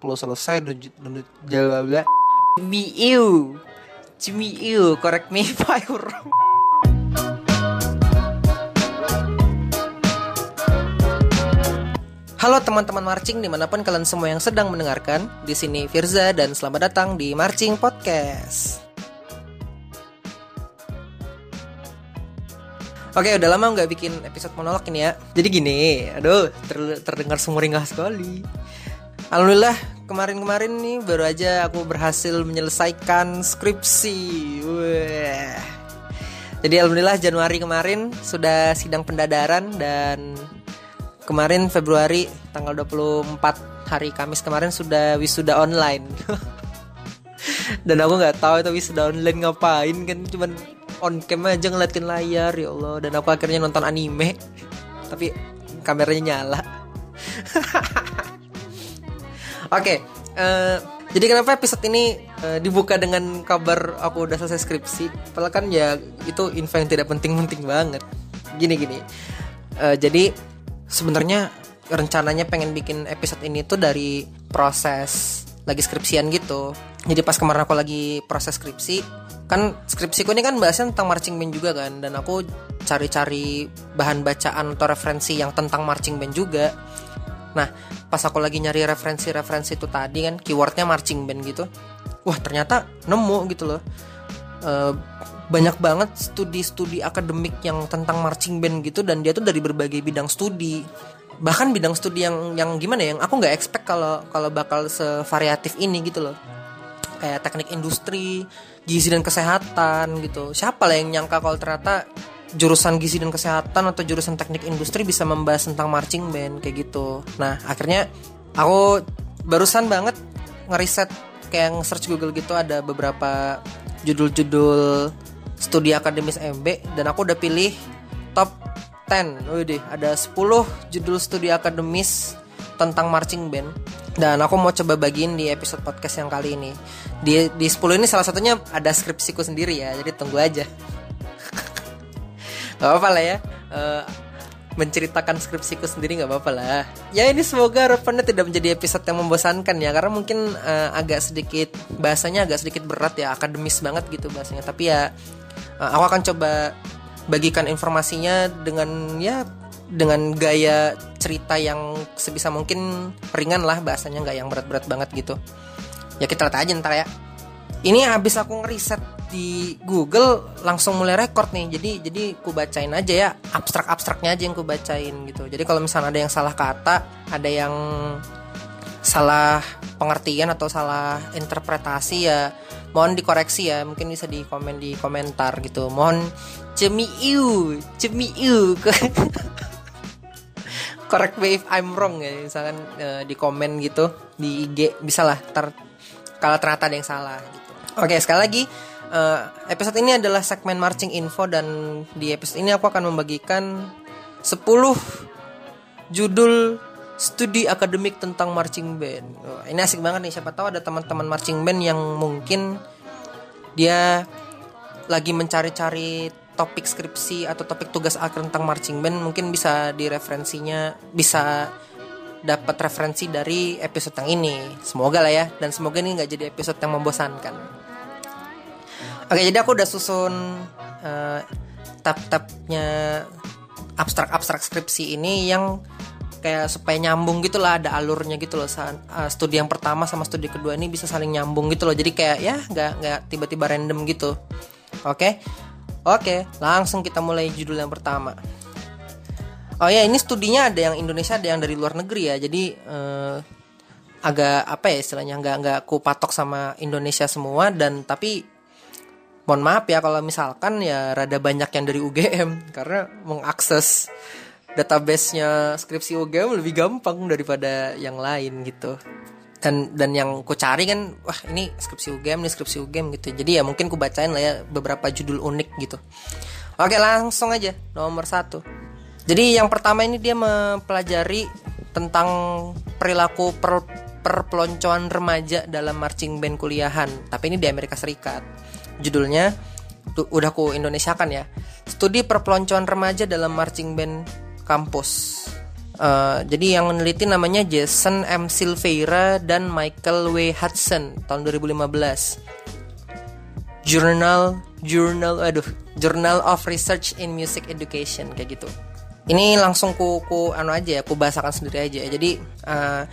lo selesai dan jalan Cemiu Cemiu Correct me if I wrong Halo teman-teman marching di mana pun kalian semua yang sedang mendengarkan Di sini Firza dan selamat datang di Marching Podcast. Oke udah lama nggak bikin episode monolog ini ya. Jadi gini Aduh ter terdengar sumringah sekali Alhamdulillah kemarin-kemarin nih baru aja aku berhasil menyelesaikan skripsi Wah. Jadi alhamdulillah Januari kemarin sudah sidang pendadaran dan kemarin Februari tanggal 24 hari Kamis kemarin sudah wisuda online. Dan aku nggak tahu itu wisuda online ngapain kan cuman on cam aja ngeliatin layar ya Allah dan aku akhirnya nonton anime tapi kameranya nyala. Oke, okay, uh, eh, jadi kenapa episode ini uh, dibuka dengan kabar aku udah selesai skripsi? Padahal kan ya itu info yang tidak penting-penting banget. Gini gini. Uh, jadi sebenarnya rencananya pengen bikin episode ini tuh dari proses lagi skripsian gitu. Jadi pas kemarin aku lagi proses skripsi, kan skripsiku ini kan bahasnya tentang marching band juga kan, dan aku cari-cari bahan bacaan atau referensi yang tentang marching band juga. Nah, pas aku lagi nyari referensi-referensi itu tadi kan, keywordnya marching band gitu. Wah ternyata nemu gitu loh. Uh, banyak banget studi-studi akademik yang tentang marching band gitu dan dia tuh dari berbagai bidang studi bahkan bidang studi yang yang gimana ya yang aku nggak expect kalau kalau bakal sevariatif ini gitu loh kayak teknik industri gizi dan kesehatan gitu siapa lah yang nyangka kalau ternyata jurusan gizi dan kesehatan atau jurusan teknik industri bisa membahas tentang marching band kayak gitu nah akhirnya aku barusan banget ngeriset kayak nge-search Google gitu ada beberapa judul-judul studi akademis MB dan aku udah pilih top 10. Widih, ada 10 judul studi akademis tentang marching band dan aku mau coba bagiin di episode podcast yang kali ini. Di di 10 ini salah satunya ada skripsiku sendiri ya, jadi tunggu aja. Gak apa-apa lah ya. Uh, menceritakan skripsiku sendiri nggak apa-apa lah. Ya ini semoga harapannya tidak menjadi episode yang membosankan ya karena mungkin uh, agak sedikit bahasanya agak sedikit berat ya akademis banget gitu bahasanya. Tapi ya uh, aku akan coba bagikan informasinya dengan ya dengan gaya cerita yang sebisa mungkin ringan lah bahasanya nggak yang berat-berat banget gitu. Ya kita lihat aja ntar ya. Ini habis aku ngeriset di Google langsung mulai record nih. Jadi jadi ku bacain aja ya. Abstrak abstraknya aja yang ku bacain gitu. Jadi kalau misalnya ada yang salah kata ada yang salah pengertian atau salah interpretasi ya mohon dikoreksi ya. Mungkin bisa di komen di komentar gitu. Mohon cemiu cemiu correct me if I'm wrong ya. Misalkan uh, di komen gitu di IG bisa lah. Ter kalau ternyata ada yang salah oke sekali lagi uh, episode ini adalah segmen marching info dan di episode ini aku akan membagikan 10 judul studi akademik tentang marching band. Oh, ini asik banget nih siapa tahu ada teman-teman marching band yang mungkin dia lagi mencari-cari topik skripsi atau topik tugas akhir tentang marching band mungkin bisa di referensinya bisa dapat referensi dari episode yang ini semoga lah ya dan semoga ini nggak jadi episode yang membosankan Oke, jadi aku udah susun uh, tab-tabnya abstrak-abstrak skripsi ini yang kayak supaya nyambung gitu lah ada alurnya gitu loh. Uh, studi yang pertama sama studi kedua ini bisa saling nyambung gitu loh. Jadi kayak ya nggak nggak tiba-tiba random gitu. Oke? Oke langsung kita mulai judul yang pertama. Oh ya ini studinya ada yang Indonesia ada yang dari luar negeri ya. Jadi uh, agak apa ya istilahnya nggak nggak ku patok sama Indonesia semua dan tapi mohon maaf ya kalau misalkan ya rada banyak yang dari UGM karena mengakses database-nya skripsi UGM lebih gampang daripada yang lain gitu. Dan dan yang ku cari kan wah ini skripsi UGM nih skripsi UGM gitu. Jadi ya mungkin ku bacain lah ya beberapa judul unik gitu. Oke langsung aja. Nomor satu. Jadi yang pertama ini dia mempelajari tentang perilaku per, perpeloncoan remaja dalam marching band kuliahan. Tapi ini di Amerika Serikat judulnya tuh, udah ku Indonesia kan ya studi perpeloncoan remaja dalam marching band kampus Uh, jadi yang meneliti namanya Jason M. Silveira dan Michael W. Hudson tahun 2015. Journal Journal aduh Journal of Research in Music Education kayak gitu. Ini langsung ku ku anu aja ya, ku bahasakan sendiri aja. Jadi uh,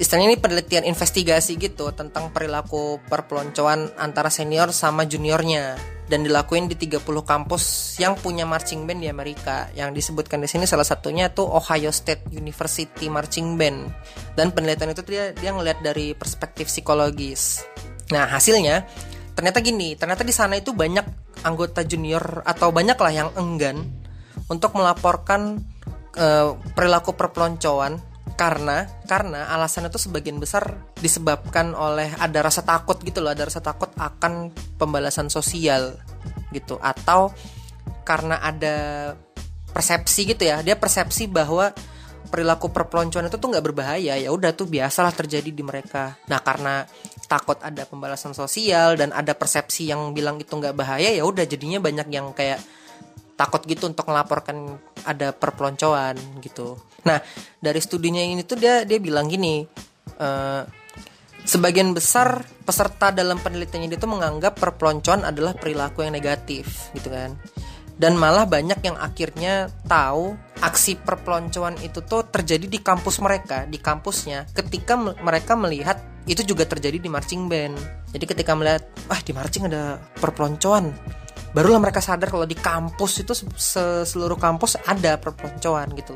istilahnya ini penelitian investigasi gitu tentang perilaku perpeloncoan antara senior sama juniornya dan dilakuin di 30 kampus yang punya marching band di Amerika. Yang disebutkan di sini salah satunya tuh Ohio State University Marching Band. Dan penelitian itu dia dia ngelihat dari perspektif psikologis. Nah, hasilnya ternyata gini, ternyata di sana itu banyak anggota junior atau banyak lah yang enggan untuk melaporkan uh, perilaku perpeloncoan karena karena alasan itu sebagian besar disebabkan oleh ada rasa takut gitu loh ada rasa takut akan pembalasan sosial gitu. Atau karena ada persepsi gitu ya dia persepsi bahwa perilaku perpeloncoan itu tuh nggak berbahaya. Ya udah tuh biasalah terjadi di mereka. Nah karena takut ada pembalasan sosial dan ada persepsi yang bilang itu nggak bahaya ya udah jadinya banyak yang kayak takut gitu untuk melaporkan ada perpeloncoan gitu. Nah dari studinya ini tuh dia dia bilang gini, uh, sebagian besar peserta dalam penelitiannya dia tuh menganggap perpeloncoan adalah perilaku yang negatif gitu kan. Dan malah banyak yang akhirnya tahu aksi perpeloncoan itu tuh terjadi di kampus mereka, di kampusnya, ketika mereka melihat itu juga terjadi di marching band. Jadi ketika melihat, wah di marching ada perpeloncoan, barulah mereka sadar kalau di kampus itu seluruh kampus ada perpeloncoan gitu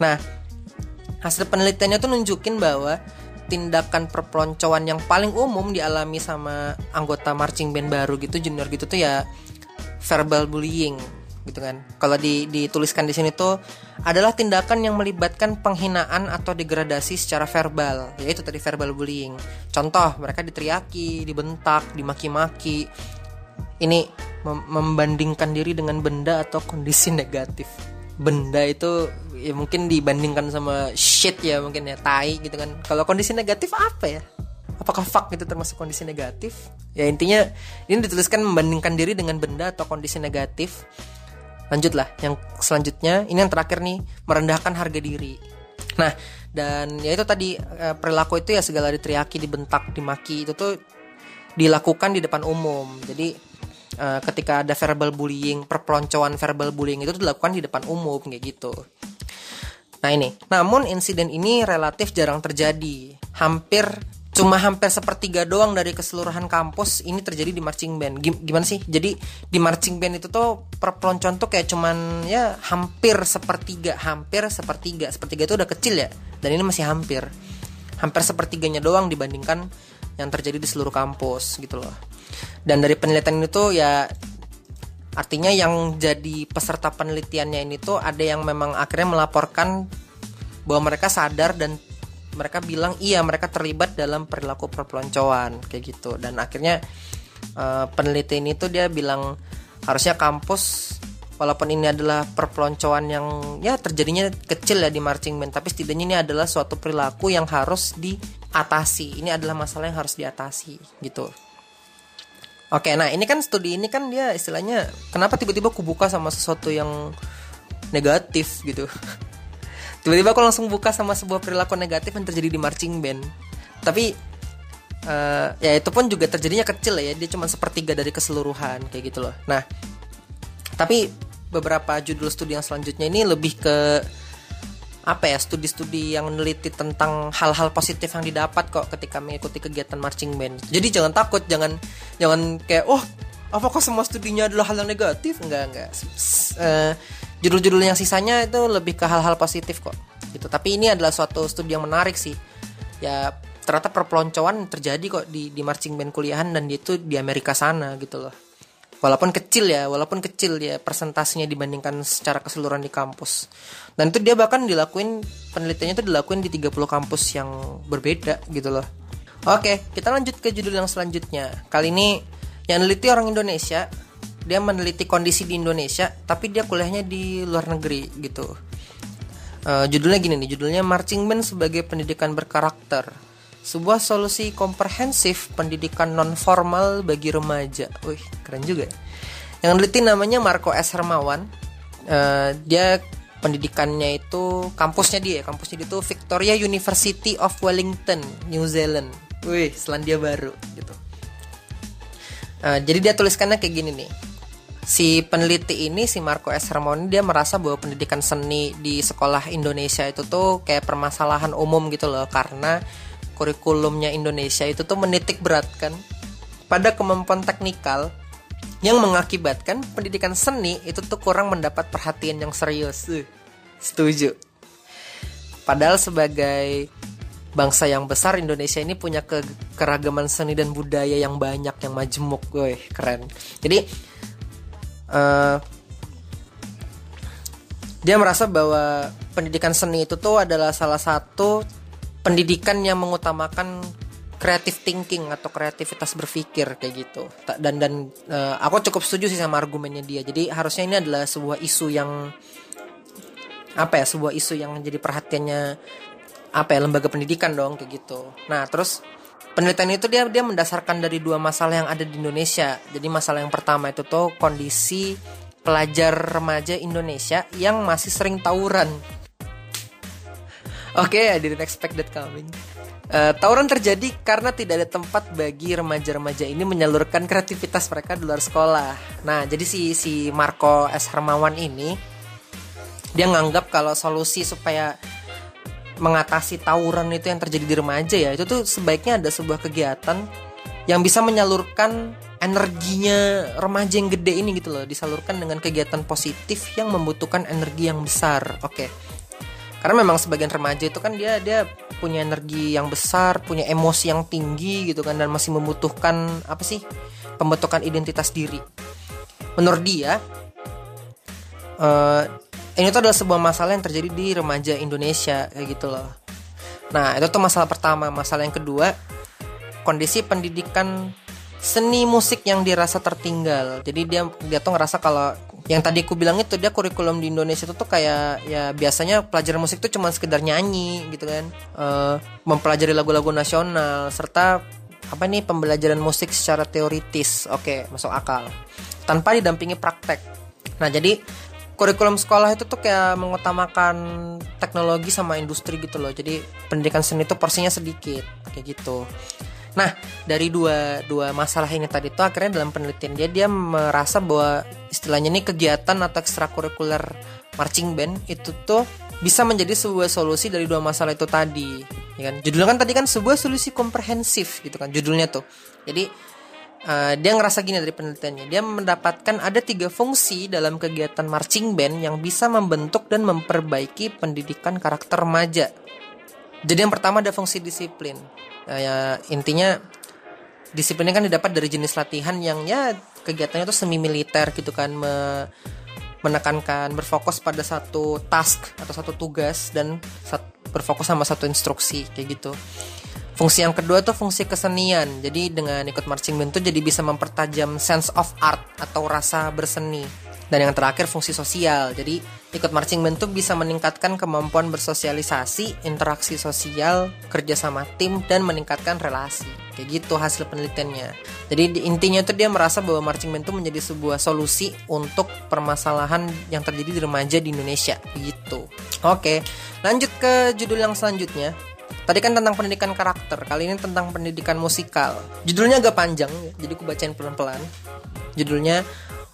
nah hasil penelitiannya tuh nunjukin bahwa tindakan perpeloncoan yang paling umum dialami sama anggota marching band baru gitu junior gitu tuh ya verbal bullying gitu kan. Kalau di, dituliskan di sini tuh adalah tindakan yang melibatkan penghinaan atau degradasi secara verbal, yaitu tadi verbal bullying. Contoh, mereka diteriaki, dibentak, dimaki-maki, ini mem membandingkan diri dengan benda atau kondisi negatif. Benda itu ya mungkin dibandingkan sama shit ya mungkin ya tai gitu kan. Kalau kondisi negatif apa ya? Apakah fuck itu termasuk kondisi negatif? Ya intinya ini dituliskan membandingkan diri dengan benda atau kondisi negatif. Lanjutlah yang selanjutnya ini yang terakhir nih merendahkan harga diri. Nah dan ya itu tadi eh, perilaku itu ya segala diteriaki dibentak dimaki itu tuh dilakukan di depan umum. Jadi uh, ketika ada verbal bullying, perpeloncoan verbal bullying itu dilakukan di depan umum kayak gitu. Nah ini, namun insiden ini relatif jarang terjadi. Hampir cuma hampir sepertiga doang dari keseluruhan kampus ini terjadi di marching band. Gimana sih? Jadi di marching band itu tuh perpeloncoan tuh kayak cuman ya hampir sepertiga, hampir sepertiga. Sepertiga itu udah kecil ya. Dan ini masih hampir. Hampir sepertiganya doang dibandingkan yang terjadi di seluruh kampus gitu loh. Dan dari penelitian itu ya artinya yang jadi peserta penelitiannya ini tuh ada yang memang akhirnya melaporkan bahwa mereka sadar dan mereka bilang iya mereka terlibat dalam perilaku perpeloncoan kayak gitu. Dan akhirnya uh, peneliti ini tuh dia bilang harusnya kampus walaupun ini adalah perpeloncoan yang ya terjadinya kecil ya di marching band tapi setidaknya ini adalah suatu perilaku yang harus diatasi ini adalah masalah yang harus diatasi gitu Oke, nah ini kan studi ini kan dia istilahnya kenapa tiba-tiba aku buka sama sesuatu yang negatif gitu. tiba-tiba aku langsung buka sama sebuah perilaku negatif yang terjadi di marching band. Tapi uh, ya itu pun juga terjadinya kecil ya, dia cuma sepertiga dari keseluruhan kayak gitu loh. Nah, tapi beberapa judul studi yang selanjutnya ini lebih ke apa ya studi-studi yang meneliti tentang hal-hal positif yang didapat kok ketika mengikuti kegiatan marching band. Jadi jangan takut, jangan jangan kayak oh apakah semua studinya adalah hal yang negatif? Enggak enggak. Uh, judul-judul yang sisanya itu lebih ke hal-hal positif kok. Gitu. Tapi ini adalah suatu studi yang menarik sih. Ya ternyata perpeloncoan terjadi kok di di marching band kuliahan dan itu di Amerika sana gitu loh walaupun kecil ya walaupun kecil ya presentasinya dibandingkan secara keseluruhan di kampus. Dan itu dia bahkan dilakuin penelitiannya itu dilakuin di 30 kampus yang berbeda gitu loh. Oke kita lanjut ke judul yang selanjutnya. Kali ini yang meneliti orang Indonesia dia meneliti kondisi di Indonesia tapi dia kuliahnya di luar negeri gitu. Uh, judulnya gini nih judulnya marching band sebagai pendidikan berkarakter sebuah solusi komprehensif pendidikan non formal bagi remaja. Wih, keren juga. Yang neliti namanya Marco S Hermawan. Uh, dia pendidikannya itu kampusnya dia kampusnya itu Victoria University of Wellington New Zealand wih Selandia Baru gitu Uh, jadi dia tuliskannya kayak gini nih si peneliti ini si Marco S. Hermoni dia merasa bahwa pendidikan seni di sekolah Indonesia itu tuh kayak permasalahan umum gitu loh karena kurikulumnya Indonesia itu tuh menitik beratkan pada kemampuan teknikal yang mengakibatkan pendidikan seni itu tuh kurang mendapat perhatian yang serius. Setuju. Padahal sebagai bangsa yang besar Indonesia ini punya ke keragaman seni dan budaya yang banyak yang majemuk, gue keren. Jadi uh, dia merasa bahwa pendidikan seni itu tuh adalah salah satu pendidikan yang mengutamakan creative thinking atau kreativitas berpikir kayak gitu dan dan uh, aku cukup setuju sih sama argumennya dia jadi harusnya ini adalah sebuah isu yang apa ya sebuah isu yang menjadi perhatiannya apa ya lembaga pendidikan dong kayak gitu. Nah terus penelitian itu dia dia mendasarkan dari dua masalah yang ada di Indonesia. Jadi masalah yang pertama itu tuh kondisi pelajar remaja Indonesia yang masih sering tawuran. Oke, okay, I didn't expect that coming. Uh, tawuran terjadi karena tidak ada tempat bagi remaja-remaja ini menyalurkan kreativitas mereka di luar sekolah. Nah, jadi si si Marco S Hermawan ini dia nganggap kalau solusi supaya mengatasi tawuran itu yang terjadi di remaja ya itu tuh sebaiknya ada sebuah kegiatan yang bisa menyalurkan energinya remaja yang gede ini gitu loh disalurkan dengan kegiatan positif yang membutuhkan energi yang besar oke okay. Karena memang sebagian remaja itu kan dia dia punya energi yang besar punya emosi yang tinggi gitu kan dan masih membutuhkan apa sih pembentukan identitas diri menurut dia uh, ini tuh adalah sebuah masalah yang terjadi di remaja Indonesia kayak gitu loh. Nah, itu tuh masalah pertama. Masalah yang kedua, kondisi pendidikan seni musik yang dirasa tertinggal. Jadi dia dia tuh ngerasa kalau yang tadi aku bilang itu dia kurikulum di Indonesia itu tuh kayak ya biasanya pelajaran musik tuh cuma sekedar nyanyi gitu kan. Uh, mempelajari lagu-lagu nasional serta apa nih pembelajaran musik secara teoritis. Oke, masuk akal. Tanpa didampingi praktek. Nah, jadi kurikulum sekolah itu tuh kayak mengutamakan teknologi sama industri gitu loh jadi pendidikan seni itu porsinya sedikit kayak gitu nah dari dua dua masalah ini tadi tuh akhirnya dalam penelitian. Dia dia merasa bahwa istilahnya ini kegiatan atau ekstrakurikuler marching band itu tuh bisa menjadi sebuah solusi dari dua masalah itu tadi ya kan? Judulnya kan tadi kan sebuah solusi komprehensif gitu kan judulnya tuh. Jadi Uh, dia ngerasa gini dari penelitiannya. Dia mendapatkan ada tiga fungsi dalam kegiatan marching band yang bisa membentuk dan memperbaiki pendidikan karakter remaja jadi yang pertama ada fungsi disiplin uh, ya intinya disiplinnya kan didapat dari jenis latihan yang ya kegiatannya itu semi militer gitu kan me menekankan berfokus pada satu task atau satu tugas dan berfokus sama satu instruksi kayak gitu Fungsi yang kedua tuh fungsi kesenian. Jadi dengan ikut marching band tuh jadi bisa mempertajam sense of art atau rasa berseni. Dan yang terakhir fungsi sosial. Jadi ikut marching band tuh bisa meningkatkan kemampuan bersosialisasi, interaksi sosial, kerja sama tim dan meningkatkan relasi. Kayak gitu hasil penelitiannya. Jadi intinya tuh dia merasa bahwa marching band tuh menjadi sebuah solusi untuk permasalahan yang terjadi di remaja di Indonesia. Gitu. Oke, lanjut ke judul yang selanjutnya Tadi kan tentang pendidikan karakter, kali ini tentang pendidikan musikal. Judulnya agak panjang, jadi aku bacain pelan-pelan. Judulnya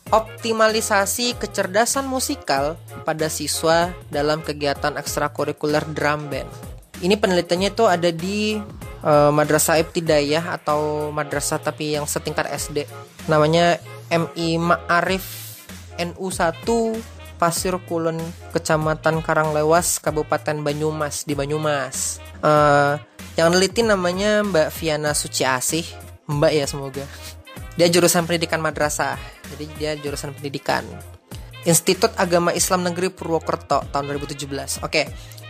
Optimalisasi kecerdasan musikal pada siswa dalam kegiatan ekstrakurikuler drum band. Ini penelitiannya itu ada di uh, Madrasah Ibtidayah atau madrasah tapi yang setingkat SD. Namanya MI Ma'arif NU1 Pasir Kulon Kecamatan Karanglewas Kabupaten Banyumas di Banyumas uh, yang neliti namanya Mbak Viana Suci Asih Mbak ya semoga dia jurusan pendidikan madrasah jadi dia jurusan pendidikan. Institut Agama Islam Negeri Purwokerto tahun 2017 oke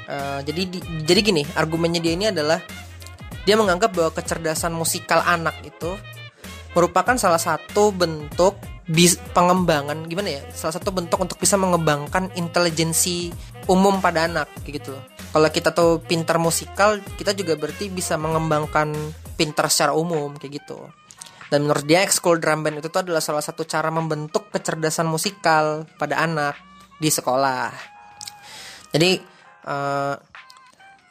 uh, jadi di, jadi gini argumennya dia ini adalah dia menganggap bahwa kecerdasan musikal anak itu merupakan salah satu bentuk bis, pengembangan gimana ya salah satu bentuk untuk bisa mengembangkan intelijensi umum pada anak gitu loh. Kalau kita tuh pintar musikal kita juga berarti bisa mengembangkan pintar secara umum kayak gitu dan menurut dia ekskul drum band itu tuh adalah salah satu cara membentuk kecerdasan musikal pada anak di sekolah. Jadi eh,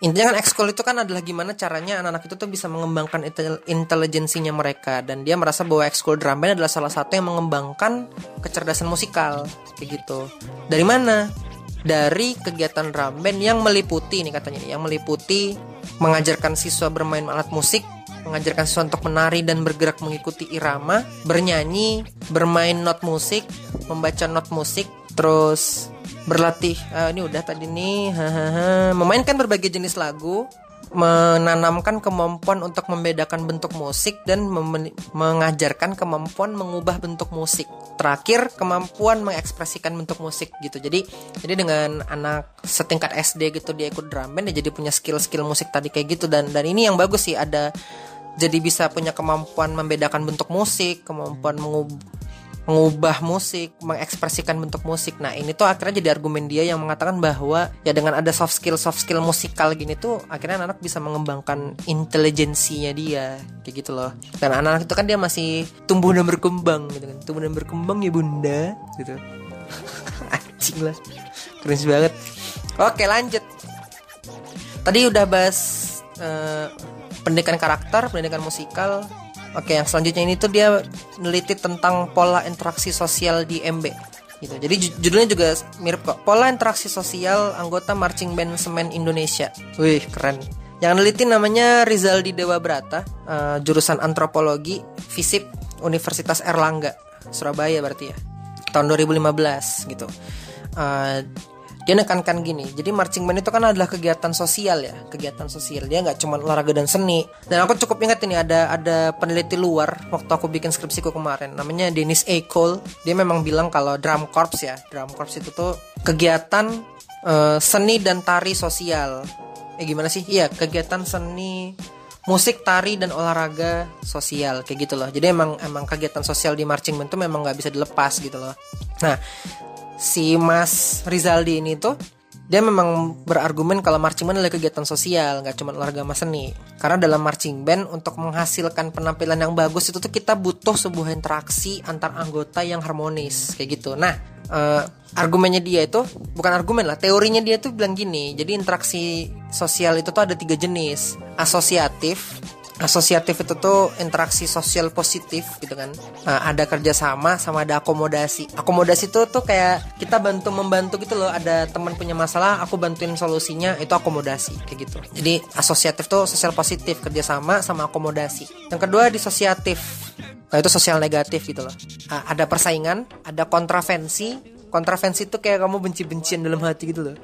intinya kan ekskul itu kan adalah gimana caranya anak-anak itu tuh bisa mengembangkan intel- intelijensinya mereka. Dan dia merasa bahwa ekskul drum band adalah salah satu yang mengembangkan kecerdasan musikal. Kayak gitu. Dari mana? Dari kegiatan drum band yang meliputi nih katanya yang meliputi mengajarkan siswa bermain alat musik mengajarkan siswa untuk menari dan bergerak mengikuti irama bernyanyi bermain not musik membaca not musik terus berlatih eh, ini udah tadi nih memainkan berbagai jenis lagu menanamkan kemampuan untuk membedakan bentuk musik dan mengajarkan kemampuan mengubah bentuk musik. Terakhir kemampuan mengekspresikan bentuk musik gitu. Jadi jadi dengan anak setingkat SD gitu dia ikut drum band dia jadi punya skill-skill musik tadi kayak gitu. Dan dan ini yang bagus sih ada jadi bisa punya kemampuan membedakan bentuk musik kemampuan mengub- mengubah musik, mengekspresikan bentuk musik. Nah, ini tuh akhirnya jadi argumen dia yang mengatakan bahwa ya dengan ada soft skill soft skill musikal gini tuh akhirnya anak bisa mengembangkan intelijensinya dia kayak gitu loh. Dan anak-anak itu kan dia masih tumbuh dan berkembang gitu kan. Tumbuh dan berkembang ya Bunda gitu. Anjing lah. Keren banget. Oke, lanjut. Tadi udah bahas eh, pendidikan karakter, pendidikan musikal, Oke, yang selanjutnya ini tuh dia neliti tentang pola interaksi sosial di MB. Gitu. Jadi ju- judulnya juga mirip kok. Pola interaksi sosial anggota marching band Semen Indonesia. Wih, keren. Yang neliti namanya Rizaldi Dewa Brata, eh, jurusan antropologi, FISIP, Universitas Erlangga, Surabaya berarti ya. Tahun 2015 gitu. Eh, dia nekankan gini jadi marching band itu kan adalah kegiatan sosial ya kegiatan sosial. Dia nggak cuma olahraga dan seni. Dan aku cukup ingat ini ada ada peneliti luar waktu aku bikin skripsiku kemarin namanya Dennis A. Cole. Dia memang bilang kalau drum corps ya drum corps itu tuh kegiatan eh, seni dan tari sosial. Eh gimana sih? Iya kegiatan seni musik tari dan olahraga sosial kayak gitu loh. Jadi emang emang kegiatan sosial di marching band tuh memang nggak bisa dilepas gitu loh. Nah si Mas Rizaldi ini tuh dia memang berargumen kalau marching band adalah kegiatan sosial, nggak cuma olahraga sama seni. Karena dalam marching band untuk menghasilkan penampilan yang bagus itu tuh kita butuh sebuah interaksi antar anggota yang harmonis kayak gitu. Nah, eh, argumennya dia itu bukan argumen lah, teorinya dia tuh bilang gini. Jadi interaksi sosial itu tuh ada tiga jenis, asosiatif, asosiatif itu tuh interaksi sosial positif gitu kan. Nah, ada kerjasama sama ada akomodasi. Akomodasi itu tuh kayak kita bantu membantu gitu loh. Ada teman punya masalah aku bantuin solusinya itu akomodasi kayak gitu. Jadi asosiatif tuh sosial positif kerjasama sama akomodasi. Yang kedua disosiatif. Nah itu sosial negatif gitu loh. Ah, ada persaingan ada kontravensi. Kontravensi itu kayak kamu benci-bencian dalam hati gitu loh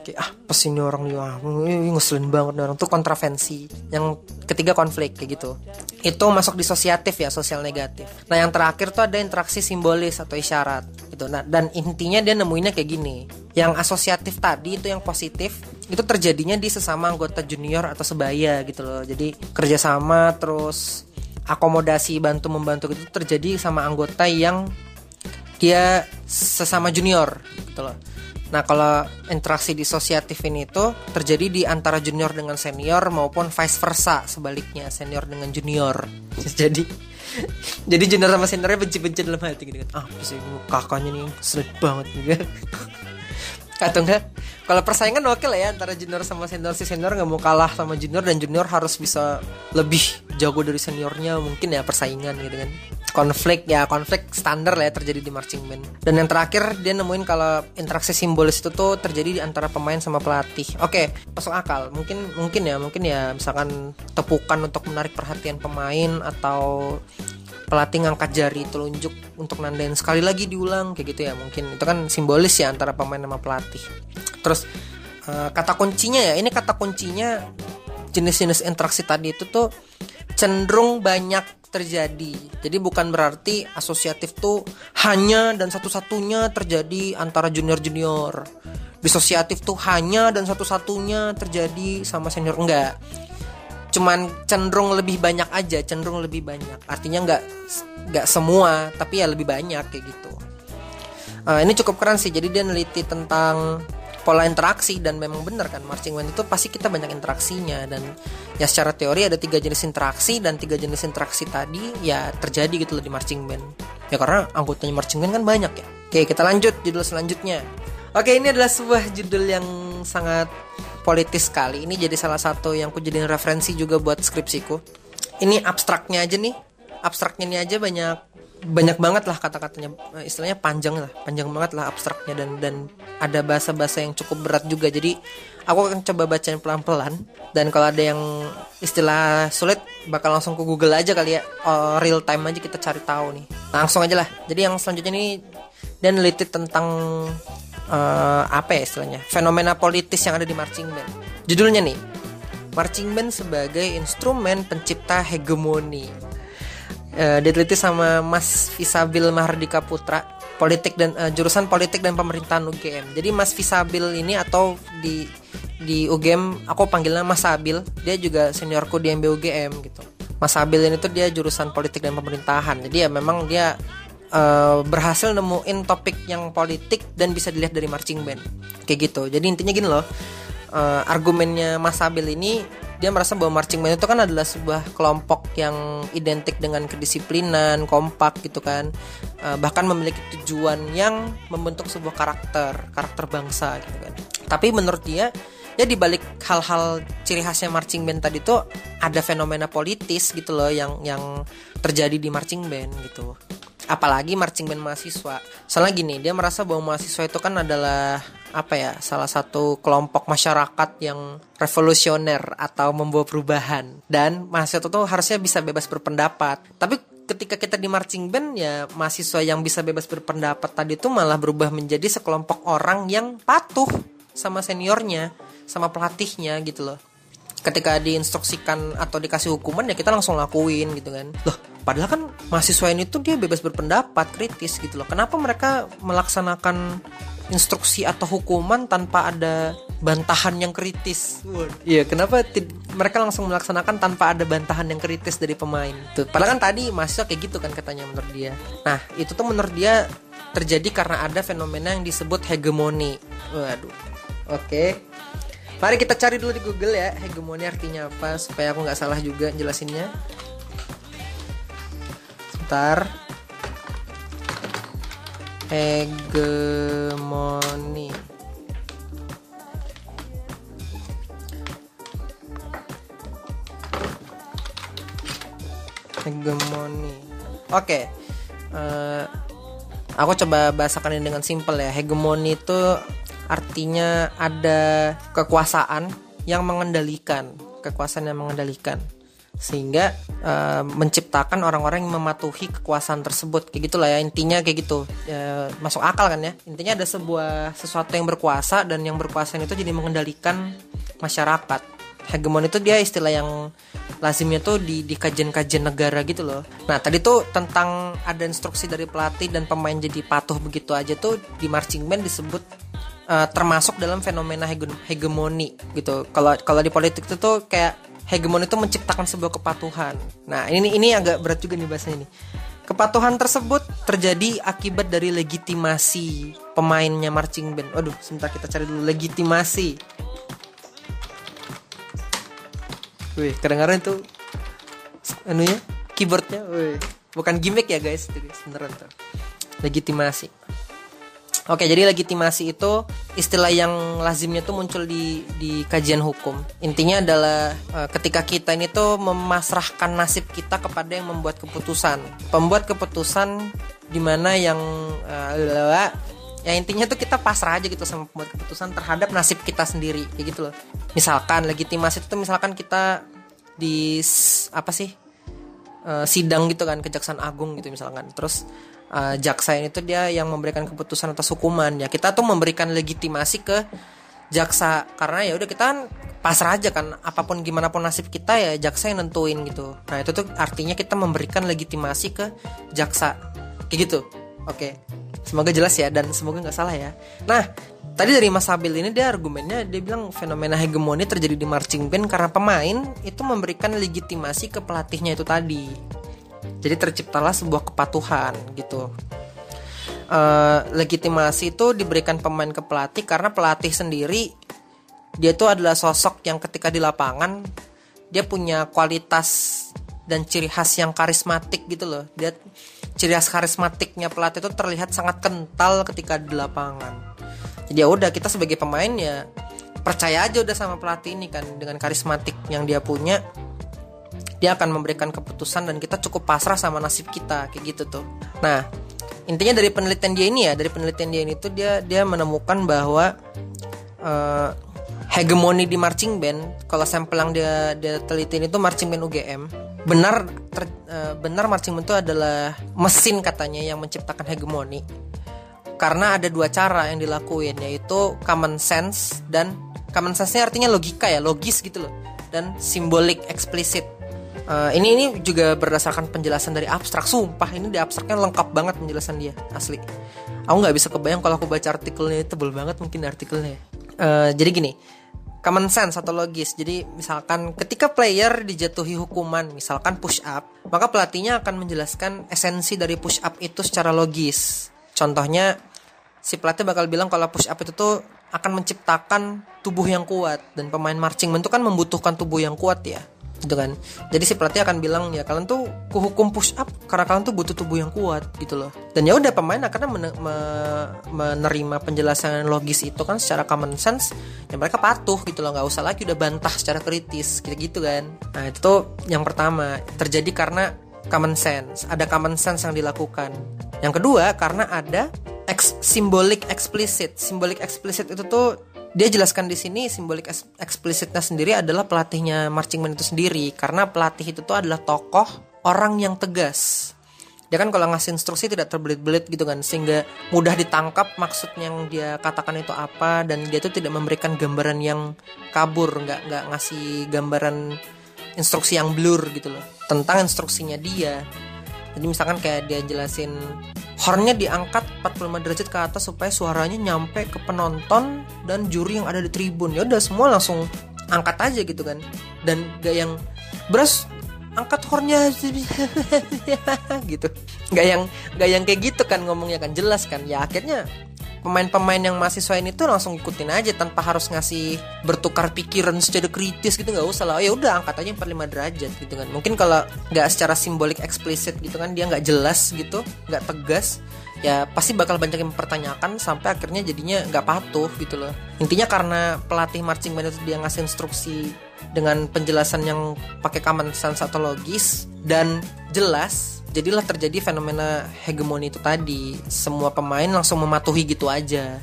kayak ah pas ini orang ya ini ngeselin banget nih orang. Tuh kontravensi yang ketiga konflik kayak gitu. Itu masuk di sosiatif ya sosial negatif. Nah yang terakhir tuh ada interaksi simbolis atau isyarat gitu. Nah dan intinya dia nemuinnya kayak gini. Yang asosiatif tadi itu yang positif itu terjadinya di sesama anggota junior atau sebaya gitu loh. Jadi kerjasama terus akomodasi bantu membantu itu terjadi sama anggota yang dia sesama junior gitu loh. Nah kalau interaksi disosiatif ini tuh terjadi di antara junior dengan senior maupun vice versa sebaliknya senior dengan junior. Jadi jadi junior sama seniornya benci-benci dalam hati gitu kan. Ah sih kakaknya nih sulit banget gitu kan. Atau enggak kalau persaingan oke lah ya antara junior sama senior si senior nggak mau kalah sama junior dan junior harus bisa lebih jago dari seniornya mungkin ya persaingan gitu kan konflik ya konflik standar lah ya terjadi di marching band. Dan yang terakhir dia nemuin kalau interaksi simbolis itu tuh terjadi di antara pemain sama pelatih. Oke masuk akal. Mungkin mungkin ya mungkin ya misalkan tepukan untuk menarik perhatian pemain atau pelatih ngangkat jari telunjuk untuk nandain. Sekali lagi diulang kayak gitu ya mungkin. Itu kan simbolis ya antara pemain sama pelatih. Terus eh, kata kuncinya ya ini kata kuncinya jenis-jenis interaksi tadi itu tuh cenderung banyak terjadi. Jadi bukan berarti asosiatif tuh hanya dan satu-satunya terjadi antara junior-junior. Disosiatif tuh hanya dan satu-satunya terjadi sama senior enggak. Cuman cenderung lebih banyak aja, cenderung lebih banyak. Artinya enggak enggak semua, tapi ya lebih banyak kayak gitu. Eh, ini cukup keren sih. Jadi dia neliti tentang pola interaksi dan memang benar kan marching band itu pasti kita banyak interaksinya dan ya secara teori ada tiga jenis interaksi dan tiga jenis interaksi tadi ya terjadi gitu loh di marching band ya karena anggotanya marching band kan banyak ya oke kita lanjut judul selanjutnya Oke, ini adalah sebuah judul yang sangat politis sekali. Ini jadi salah satu yang aku jadiin referensi juga buat skripsiku. Ini abstraknya aja nih. Abstraknya ini aja banyak banyak banget lah kata-katanya. Eh, istilahnya panjang lah panjang banget lah abstraknya dan dan ada bahasa-bahasa yang cukup berat juga. Jadi aku akan coba bacain pelan-pelan. Dan kalau ada yang istilah sulit bakal langsung ke Google aja kali ya. Oh, real time aja kita cari tahu nih. Langsung aja lah. Jadi yang selanjutnya ini dan neliti tentang eh, apa ya istilahnya? Fenomena politis yang ada di marching band. Judulnya nih marching band sebagai instrumen pencipta hegemoni Eh, diteliti sama Mas Visabil Mahardika Putra politik dan eh, jurusan politik dan pemerintahan UGM jadi Mas Visabil ini atau di di UGM aku panggilnya Mas Sabil dia juga seniorku di MB UGM gitu. Mas Sabil ini tuh dia jurusan politik dan pemerintahan. Jadi ya memang dia eh, berhasil nemuin topik yang politik dan bisa dilihat dari marching band. Kayak gitu. Jadi intinya gini loh eh, argumennya Mas Sabil ini dia merasa bahwa marching band itu kan adalah sebuah kelompok yang identik dengan kedisiplinan, kompak gitu kan, Eh, bahkan memiliki tujuan yang membentuk sebuah karakter, karakter bangsa gitu kan. Tapi menurut dia ya di balik hal-hal ciri khasnya marching band tadi tuh ada fenomena politis gitu loh yang yang terjadi di marching band gitu apalagi marching band mahasiswa. Soalnya gini, dia merasa bahwa mahasiswa itu kan adalah apa ya, salah satu kelompok masyarakat yang revolusioner atau membawa perubahan. Dan mahasiswa itu harusnya bisa bebas berpendapat. Tapi ketika kita di marching band ya mahasiswa yang bisa bebas berpendapat tadi itu malah berubah menjadi sekelompok orang yang patuh sama seniornya, sama pelatihnya gitu loh. Ketika diinstruksikan atau dikasih hukuman ya kita langsung lakuin gitu kan. Loh padahal kan mahasiswa ini tuh dia bebas berpendapat kritis gitu loh. Kenapa mereka melaksanakan instruksi atau hukuman tanpa ada bantahan yang kritis? Iya kenapa mereka langsung melaksanakan tanpa ada bantahan yang kritis dari pemain? Tuh padahal kan tadi mahasiswa kayak gitu kan katanya menurut dia. Nah itu tuh menurut dia terjadi karena ada fenomena yang disebut hegemoni. Waduh. Oke. Mari kita cari dulu di Google ya hegemoni artinya apa supaya aku nggak salah juga jelasinnya. Sebentar. Hegemoni. Hegemoni. Oke. Eh, aku coba bahasakan ini dengan simpel ya. Hegemoni itu artinya ada kekuasaan yang mengendalikan, kekuasaan yang mengendalikan sehingga eh, menciptakan orang-orang yang mematuhi kekuasaan tersebut kayak gitulah ya intinya kayak gitu Eh, masuk akal kan ya intinya ada sebuah sesuatu yang berkuasa dan yang berkuasa itu jadi mengendalikan masyarakat hegemon itu dia istilah yang lazimnya tuh di di kajian-kajian negara gitu loh. Nah tadi tuh tentang ada instruksi dari pelatih dan pemain jadi patuh begitu aja tuh di marching band disebut eh, termasuk dalam fenomena hege- hegemoni gitu. Kalau kalau di politik itu tuh kayak hegemoni itu menciptakan sebuah kepatuhan. Nah ini ini agak berat juga nih bahasanya ini. Kepatuhan tersebut terjadi akibat dari legitimasi pemainnya marching band. Waduh, sebentar kita cari dulu legitimasi. Wih, kadang-kadang itu anunya keyboardnya, wih, bukan gimmick ya guys, itu guys, beneran tuh. Legitimasi. Oke, jadi legitimasi itu istilah yang lazimnya tuh muncul di di kajian hukum. Intinya adalah eh, ketika kita ini tuh memasrahkan nasib kita kepada yang membuat keputusan. Pembuat keputusan di mana yang eh, ya intinya tuh kita pasrah aja gitu sama pembuat keputusan terhadap nasib kita sendiri kayak gitu loh. Misalkan legitimasi itu misalkan kita di apa sih? eh, sidang gitu kan kejaksaan agung gitu misalkan terus eh, jaksa ini tuh dia yang memberikan keputusan atas hukuman. Ya kita tuh memberikan legitimasi ke jaksa. Karena ya udah kita kan pasrah aja kan apa pun gimana pun nasib kita ya jaksa yang nentuin gitu. Nah itu tuh artinya kita memberikan legitimasi ke jaksa. Kayak gitu. Oke. Semoga jelas ya dan semoga nggak salah ya. Nah tadi dari Mas Sabil ini dia argumennya dia bilang fenomena hegemoni terjadi di marching band karena pemain itu memberikan legitimasi ke pelatihnya itu tadi jadi terciptalah sebuah kepatuhan gitu. Eh, legitimasi itu diberikan pemain ke pelatih karena pelatih sendiri dia itu adalah sosok yang ketika di lapangan dia punya kualitas dan ciri khas yang karismatik gitu loh. Dia ciri khas karismatiknya pelatih itu terlihat sangat kental ketika di lapangan. Jadi ya udah kita sebagai pemain ya percaya aja udah sama pelatih ini kan dengan karismatik yang dia punya dia akan memberikan keputusan dan kita cukup pasrah sama nasib kita kayak gitu tuh. Nah intinya dari penelitian dia ini ya dari penelitian dia ini tuh dia dia menemukan bahwa uh, hegemoni di marching band kalau sampel yang dia dia teliti itu marching band UGM benar ter, uh, benar marching band itu adalah mesin katanya yang menciptakan hegemoni. Karena ada dua cara yang dilakuin yaitu common sense dan common sense-nya artinya logika ya logis gitu loh dan simbolik eksplisit Uh, ini ini juga berdasarkan penjelasan dari abstrak. Sumpah ini di abstraknya lengkap banget penjelasan dia asli. Aku nggak bisa kebayang kalau aku baca artikelnya tebel banget mungkin artikelnya uh, jadi gini common sense atau logis. Jadi misalkan ketika player dijatuhi hukuman misalkan push up maka pelatihnya akan menjelaskan esensi dari push up itu secara logis. Contohnya si pelatih bakal bilang kalau push up itu tuh akan menciptakan tubuh yang kuat. Dan pemain marching band itu kan membutuhkan tubuh yang kuat ya gitu kan. Jadi si pelatih akan bilang ya kalian tuh kuhukum push up karena kalian tuh butuh tubuh yang kuat gitu loh. Dan ya udah pemain akhirnya men me menerima penjelasan logis itu kan secara common sense dan mereka patuh gitu loh. Nggak usah lagi udah bantah secara kritis gitu gitu kan. Nah itu tuh yang pertama terjadi karena common sense ada common sense yang dilakukan. Yang kedua karena ada ex simbolik eksplisit simbolik eksplisit itu tuh dia jelaskan di sini simbolik eksplisitnya sendiri adalah pelatihnya marching band itu sendiri. Karena pelatih itu tuh adalah tokoh orang yang tegas. Dia kan kalau ngasih instruksi tidak terbelit-belit gitu kan sehingga mudah ditangkap maksud yang dia katakan itu apa dan dia itu tidak memberikan gambaran yang kabur nggak nggak ngasih gambaran instruksi yang blur gitu loh tentang instruksinya dia jadi misalkan kayak dia jelasin hornnya diangkat 45 derajat ke atas supaya suaranya nyampe ke penonton dan juri yang ada di tribun. Ya udah semua langsung angkat aja gitu kan. Dan gak yang beras angkat hornnya. Gitu. Gak yang gak yang kayak gitu kan ngomongnya kan. Jelas kan. Ya akhirnya pemain-pemain yang mahasiswa ini tuh langsung ikutin aja tanpa harus ngasih bertukar pikiran secara kritis gitu nggak usah lah. Oh, ya udah angkat aja 45 derajat gitu kan. Mungkin kalau nggak secara simbolik eksplisit gitu kan dia nggak jelas gitu nggak tegas ya pasti bakal banyak yang mempertanyakan sampai akhirnya jadinya nggak patuh gitu loh. Intinya karena pelatih marching band itu dia ngasih instruksi dengan penjelasan yang pakai common sense atau logis dan jelas jadilah terjadi fenomena hegemoni itu tadi. Semua pemain langsung mematuhi gitu aja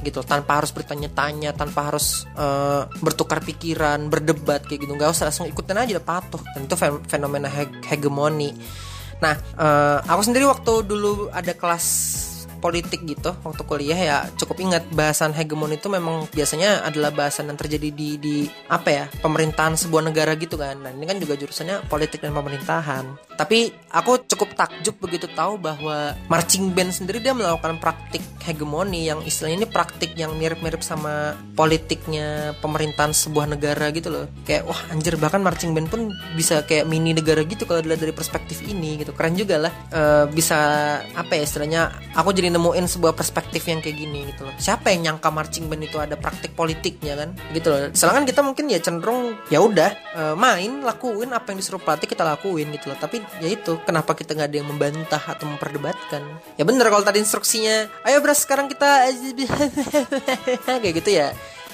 gitu. Tanpa harus bertanya-tanya tanpa harus uh, bertukar pikiran berdebat kayak gitu. Nggak usah langsung ikutin aja udah patuh. Dan itu fenomena he hegemoni. Nah uh, aku sendiri waktu dulu ada kelas politik gitu waktu kuliah ya cukup ingat bahasan hegemon itu memang biasanya adalah bahasan yang terjadi di di apa ya pemerintahan sebuah negara gitu kan. Nah ini kan juga jurusannya politik dan pemerintahan tapi aku cukup takjub begitu tahu bahwa marching band sendiri dia melakukan praktik hegemoni yang istilahnya ini praktik yang mirip-mirip sama politiknya pemerintahan sebuah negara gitu loh. Kayak wah anjir bahkan marching band pun bisa kayak mini negara gitu kalau dilihat dari perspektif ini gitu. Keren juga lah e, bisa apa ya istilahnya aku jadi nemuin sebuah perspektif yang kayak gini gitu loh. Siapa yang nyangka marching band itu ada praktik politiknya kan? Gitu loh. Sedangkan kita mungkin ya cenderung ya udah uh, main lakuin apa yang disuruh pelatih kita lakuin gitu loh. Tapi ya itu kenapa kita nggak ada yang membantah atau memperdebatkan? Ya bener kalau tadi instruksinya ayo beras sekarang kita kayak gitu ya.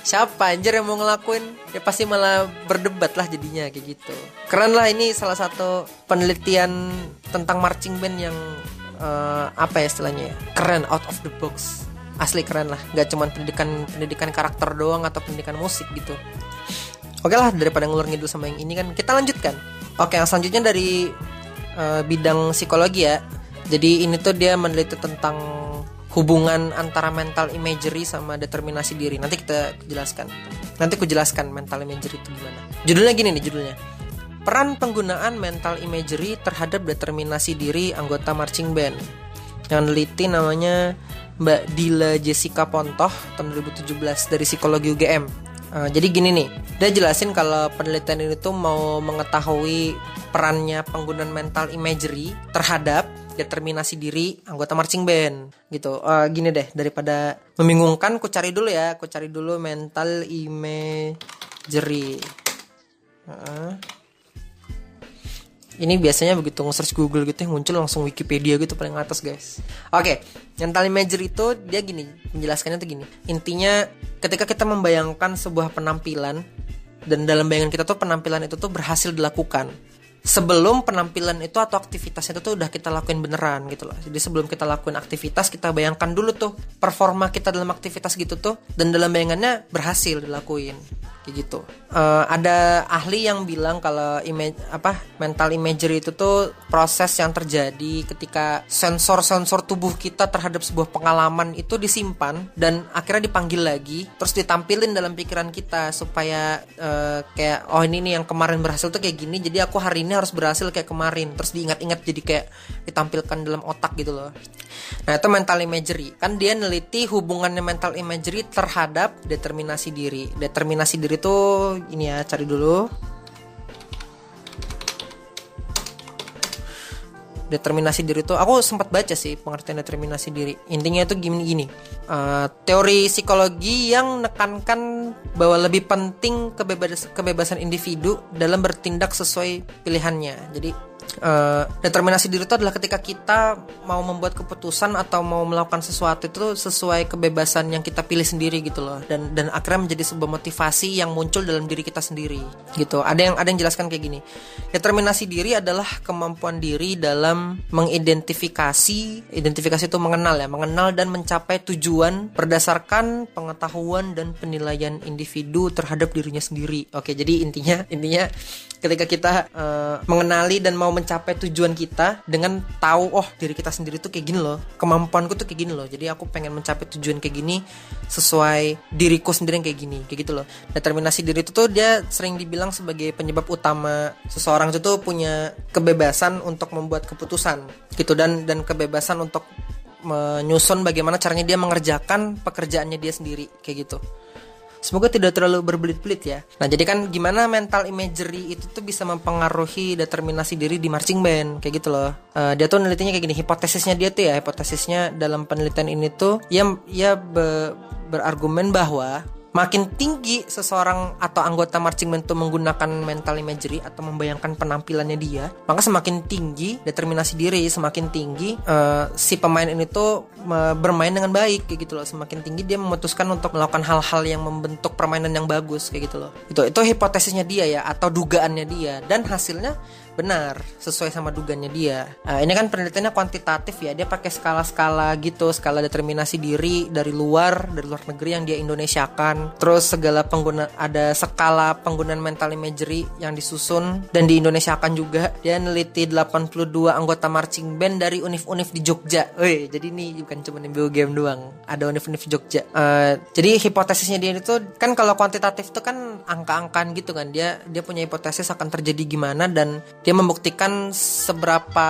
Siapa anjir yang mau ngelakuin? Ya pasti malah berdebat lah jadinya kayak gitu. Keren lah ini salah satu penelitian tentang marching band yang uh, apa ya istilahnya ya? Keren out of the box. Asli keren lah nggak cuma pendidikan pendidikan karakter doang atau pendidikan musik gitu. Oke lah daripada ngulur ngidul sama yang ini kan kita lanjutkan. Oke yang selanjutnya dari uh, bidang psikologi ya. Jadi ini tuh dia meneliti tentang hubungan antara mental imagery sama determinasi diri. Nanti kita jelaskan. Nanti aku jelaskan mental imagery itu gimana. Judulnya gini nih judulnya. Peran penggunaan mental imagery terhadap determinasi diri anggota marching band. Yang neliti namanya Mbak Dila Jessica Pontoh tahun 2017 dari psikologi UGM. Uh, jadi gini nih, dia jelasin kalau penelitian ini tuh mau mengetahui perannya penggunaan mental imagery terhadap determinasi diri anggota marching band gitu. Uh, gini deh, daripada membingungkan, ku cari dulu ya, ku cari dulu mental imagery. Uh, ini biasanya begitu nge-search Google gitu yang muncul langsung Wikipedia gitu paling atas guys. Oke mental imagery itu dia gini menjelaskannya tuh gini. Intinya ketika kita membayangkan sebuah penampilan dan dalam bayangan kita tuh penampilan itu tuh berhasil dilakukan sebelum penampilan itu atau aktivitas itu tuh udah kita lakuin beneran gitu loh. Jadi sebelum kita lakuin aktivitas kita bayangkan dulu tuh performa kita dalam aktivitas gitu tuh dan dalam bayangannya berhasil dilakuin kayak gitu. Uh, ada ahli yang bilang kalau image apa mental imagery itu tuh proses yang terjadi ketika sensor-sensor tubuh kita terhadap sebuah pengalaman itu disimpan dan akhirnya dipanggil lagi terus ditampilin dalam pikiran kita supaya uh, kayak oh ini nih yang kemarin berhasil tuh kayak gini jadi aku hari ini harus berhasil kayak kemarin terus diingat-ingat jadi kayak ditampilkan dalam otak gitu loh. Nah itu mental imagery kan dia neliti hubungannya mental imagery terhadap determinasi diri. Determinasi diri itu ini ya cari dulu. Determinasi diri itu aku sempat baca sih pengertian determinasi diri. Intinya itu gini gini. Uh, teori psikologi yang menekankan bahwa lebih penting kebebasan kebebasan individu dalam bertindak sesuai pilihannya. Jadi uh, determinasi diri itu adalah ketika kita mau membuat keputusan atau mau melakukan sesuatu itu sesuai kebebasan yang kita pilih sendiri gitu loh. Dan dan akhirnya menjadi sebuah motivasi yang muncul dalam diri kita sendiri gitu. Ada yang ada yang jelaskan kayak gini. Determinasi diri adalah kemampuan diri dalam mengidentifikasi identifikasi itu mengenal ya mengenal dan mencapai tujuan berdasarkan pengetahuan dan penilaian individu terhadap dirinya sendiri. Oke jadi intinya intinya ketika kita uh, mengenali dan mau mencapai tujuan kita dengan tahu oh diri kita sendiri tuh kayak gini loh. Kemampuanku tuh kayak gini loh. Jadi aku pengen mencapai tujuan kayak gini sesuai diriku sendiri yang kayak gini kayak gitu loh. Determinasi diri itu tuh dia sering dibilang sebagai penyebab utama seseorang itu tuh punya kebebasan untuk membuat keputusan gitu. Dan dan kebebasan untuk menyusun bagaimana caranya dia mengerjakan pekerjaannya dia sendiri kayak gitu Semoga tidak terlalu berbelit-belit ya. Nah, jadi kan gimana mental imagery itu tuh bisa mempengaruhi determinasi diri di marching band kayak gitu loh. Uh, dia tuh nelitinya kayak gini, hipotesisnya dia tuh ya, hipotesisnya dalam penelitian ini tuh ya ya be, berargumen bahwa makin tinggi seseorang atau anggota marching band itu menggunakan mental imagery atau membayangkan penampilannya dia, maka semakin tinggi determinasi diri, semakin tinggi uh, si pemain ini tuh uh, bermain dengan baik kayak gitu loh. Semakin tinggi dia memutuskan untuk melakukan hal-hal yang membentuk permainan yang bagus kayak gitu loh. Itu itu hipotesisnya dia ya atau dugaannya dia dan hasilnya benar sesuai sama dugaannya dia. Nah, ini kan penelitiannya kuantitatif ya, dia pakai skala-skala gitu, skala determinasi diri dari luar, dari luar negeri yang dia Indonesiakan. Terus segala pengguna ada skala penggunaan mental imagery yang disusun dan di Indonesiakan juga. Dia neliti 82 anggota marching band dari univ-univ di Jogja. Jadi ini bukan cuma MBO game doang, ada univ-univ Jogja. Uh, jadi hipotesisnya dia itu kan kalau kuantitatif itu kan angka-angkaan gitu kan. Dia dia punya hipotesis akan terjadi gimana dan dia membuktikan seberapa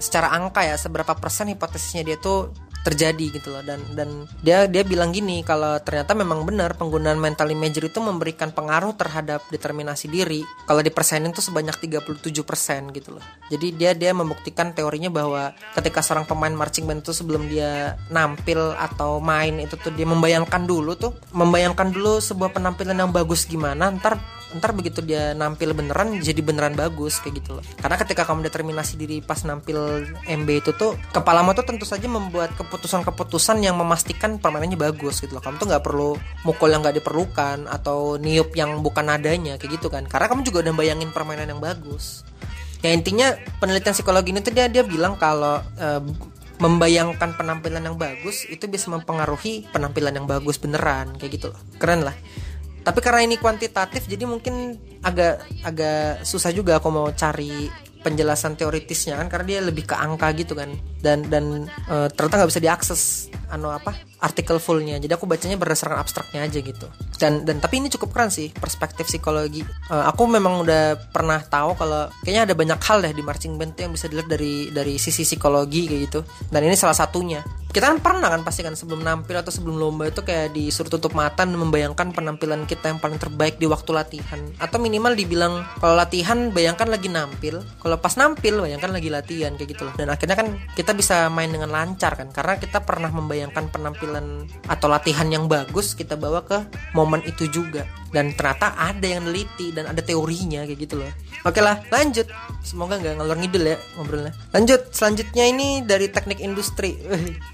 secara angka ya seberapa persen hipotesisnya dia tuh terjadi gitu loh. Dan dan dia dia bilang gini kalau ternyata memang benar penggunaan mental imagery itu memberikan pengaruh terhadap determinasi diri kalau dipersenin tuh sebanyak 37% gitu loh. Jadi dia dia membuktikan teorinya bahwa ketika seorang pemain marching band itu sebelum dia nampil atau main itu tuh dia membayangkan dulu tuh membayangkan dulu sebuah penampilan yang bagus gimana ntar ntar begitu dia nampil beneran jadi beneran bagus kayak gitu loh. Karena ketika kamu determinasi diri pas nampil MB itu tuh kepalamu tuh tentu saja membuat keputusan-keputusan yang memastikan permainannya bagus gitu loh. Kamu tuh nggak perlu mukul yang nggak diperlukan atau niup yang bukan adanya kayak gitu kan. Karena kamu juga udah bayangin permainan yang bagus. Ya intinya penelitian psikologi ini tuh dia dia bilang kalau uh, membayangkan penampilan yang bagus itu bisa mempengaruhi penampilan yang bagus beneran kayak gitu loh. Keren lah tapi karena ini kuantitatif jadi mungkin agak agak susah juga aku mau cari penjelasan teoritisnya kan karena dia lebih ke angka gitu kan. Dan dan e, ternyata nggak bisa diakses anu apa artikel fullnya. Jadi aku bacanya berdasarkan abstraknya aja gitu. Dan dan tapi ini cukup keren sih perspektif psikologi. E, aku memang udah pernah tahu kalau kayaknya ada banyak hal deh di marching band yang bisa dilihat dari dari sisi psikologi kayak gitu. Dan ini salah satunya. Kita kan pernah kan pasti kan sebelum nampil atau sebelum lomba itu kayak disuruh tutup mata dan membayangkan penampilan kita yang paling terbaik di waktu latihan. Atau minimal dibilang kalau latihan bayangkan lagi nampil kalau pas nampil bayangkan lagi latihan kayak gitu loh. Dan akhirnya kan kita bisa main dengan lancar kan karena kita pernah membayangkan membayangkan penampilan atau latihan yang bagus kita bawa ke momen itu juga dan ternyata ada yang neliti dan ada teorinya kayak gitu loh oke lah lanjut semoga nggak ngalor ngidul ya ngobrolnya lanjut selanjutnya ini dari teknik industri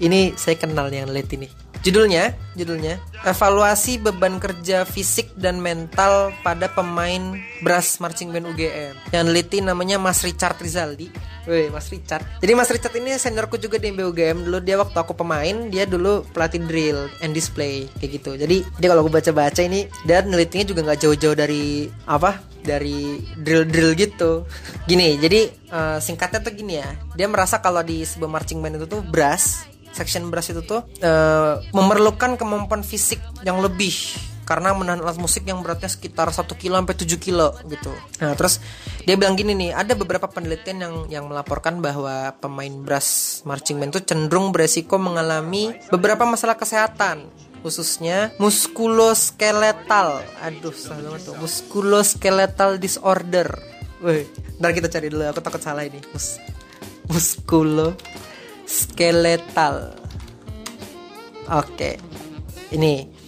ini saya kenal yang neliti nih Judulnya, judulnya evaluasi beban kerja fisik dan mental pada pemain brass marching band UGM. Yang neliti namanya Mas Richard Rizaldi. Wih, Mas Richard. Jadi Mas Richard ini seniorku juga di MBUGM. Dulu dia waktu aku pemain, dia dulu pelatih drill and display kayak gitu. Jadi dia kalau aku baca-baca ini dan nelitinya juga nggak jauh-jauh dari apa? Dari drill-drill gitu. Gini, jadi uh, singkatnya tuh gini ya. Dia merasa kalau di sebuah marching band itu tuh brass section brass itu tuh uh, memerlukan kemampuan fisik yang lebih karena menahan alat musik yang beratnya sekitar 1 kilo sampai 7 kilo gitu. Nah, terus dia bilang gini nih, ada beberapa penelitian yang yang melaporkan bahwa pemain brass marching band itu cenderung beresiko mengalami beberapa masalah kesehatan khususnya muskuloskeletal. Aduh, salah banget tuh. Muskuloskeletal disorder. Wih, ntar kita cari dulu. Aku takut salah ini. Mus muskulo skeletal. Oke. Ini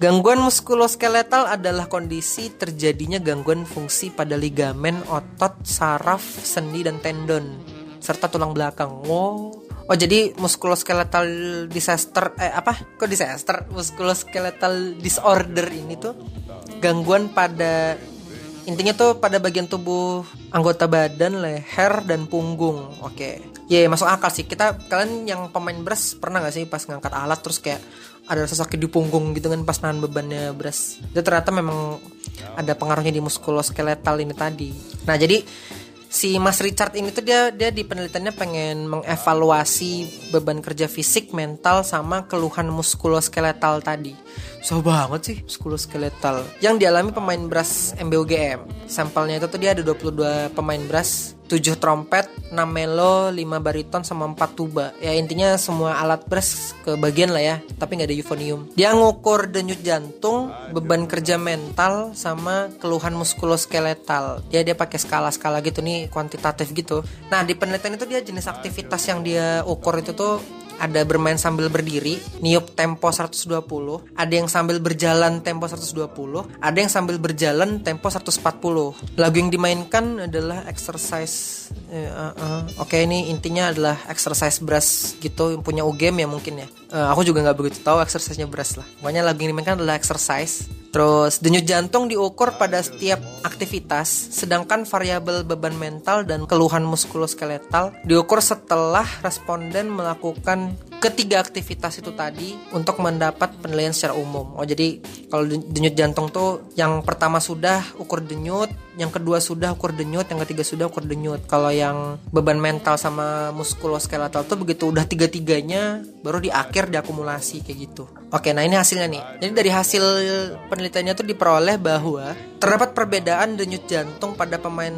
Gangguan muskuloskeletal adalah kondisi terjadinya gangguan fungsi pada ligamen, otot, saraf, sendi dan tendon serta tulang belakang. Oh, oh jadi muskuloskeletal disaster eh apa? Kok disaster? Muskuloskeletal disorder ini tuh gangguan pada intinya tuh pada bagian tubuh anggota badan, leher dan punggung. Oke. Ya yeah, masuk akal sih. Kita kalian yang pemain beras pernah gak sih pas ngangkat alat terus kayak ada rasa sakit di punggung gitu kan pas nahan bebannya beras itu ternyata memang ada pengaruhnya di muskuloskeletal ini tadi nah jadi si Mas Richard ini tuh dia dia di penelitiannya pengen mengevaluasi beban kerja fisik, mental sama keluhan muskuloskeletal tadi. So banget sih muskuloskeletal yang dialami pemain brass MBUGM. Sampelnya itu tuh dia ada 22 pemain brass 7 trompet, 6 melo, 5 bariton sama 4 tuba. Ya intinya semua alat brass ke bagian lah ya, tapi nggak ada euphonium. Dia ngukur denyut jantung, beban kerja mental sama keluhan muskuloskeletal. Dia dia pakai skala-skala gitu nih kuantitatif gitu. Nah, di penelitian itu dia jenis aktivitas yang dia ukur itu tuh ada bermain sambil berdiri, niup tempo 120, ada yang sambil berjalan tempo 120, ada yang sambil berjalan tempo 140. Lagu yang dimainkan adalah exercise uh, uh, Oke, okay, ini intinya adalah exercise brass gitu yang punya UGM ya mungkin ya. Uh, aku juga nggak begitu tahu exercise-nya brass lah. Pokoknya lagu yang dimainkan adalah exercise Terus denyut jantung diukur pada setiap aktivitas, sedangkan variabel beban mental dan keluhan muskuloskeletal diukur setelah responden melakukan ketiga aktivitas itu tadi untuk mendapat penilaian secara umum. Oh jadi kalau denyut jantung tuh yang pertama sudah ukur denyut, yang kedua sudah ukur denyut, yang ketiga sudah ukur denyut. Kalau yang beban mental sama muskuloskeletal tuh begitu udah tiga-tiganya baru di akhir diakumulasi kayak gitu. Oke, nah ini hasilnya nih. Jadi dari hasil penelitiannya tuh diperoleh bahwa terdapat perbedaan denyut jantung pada pemain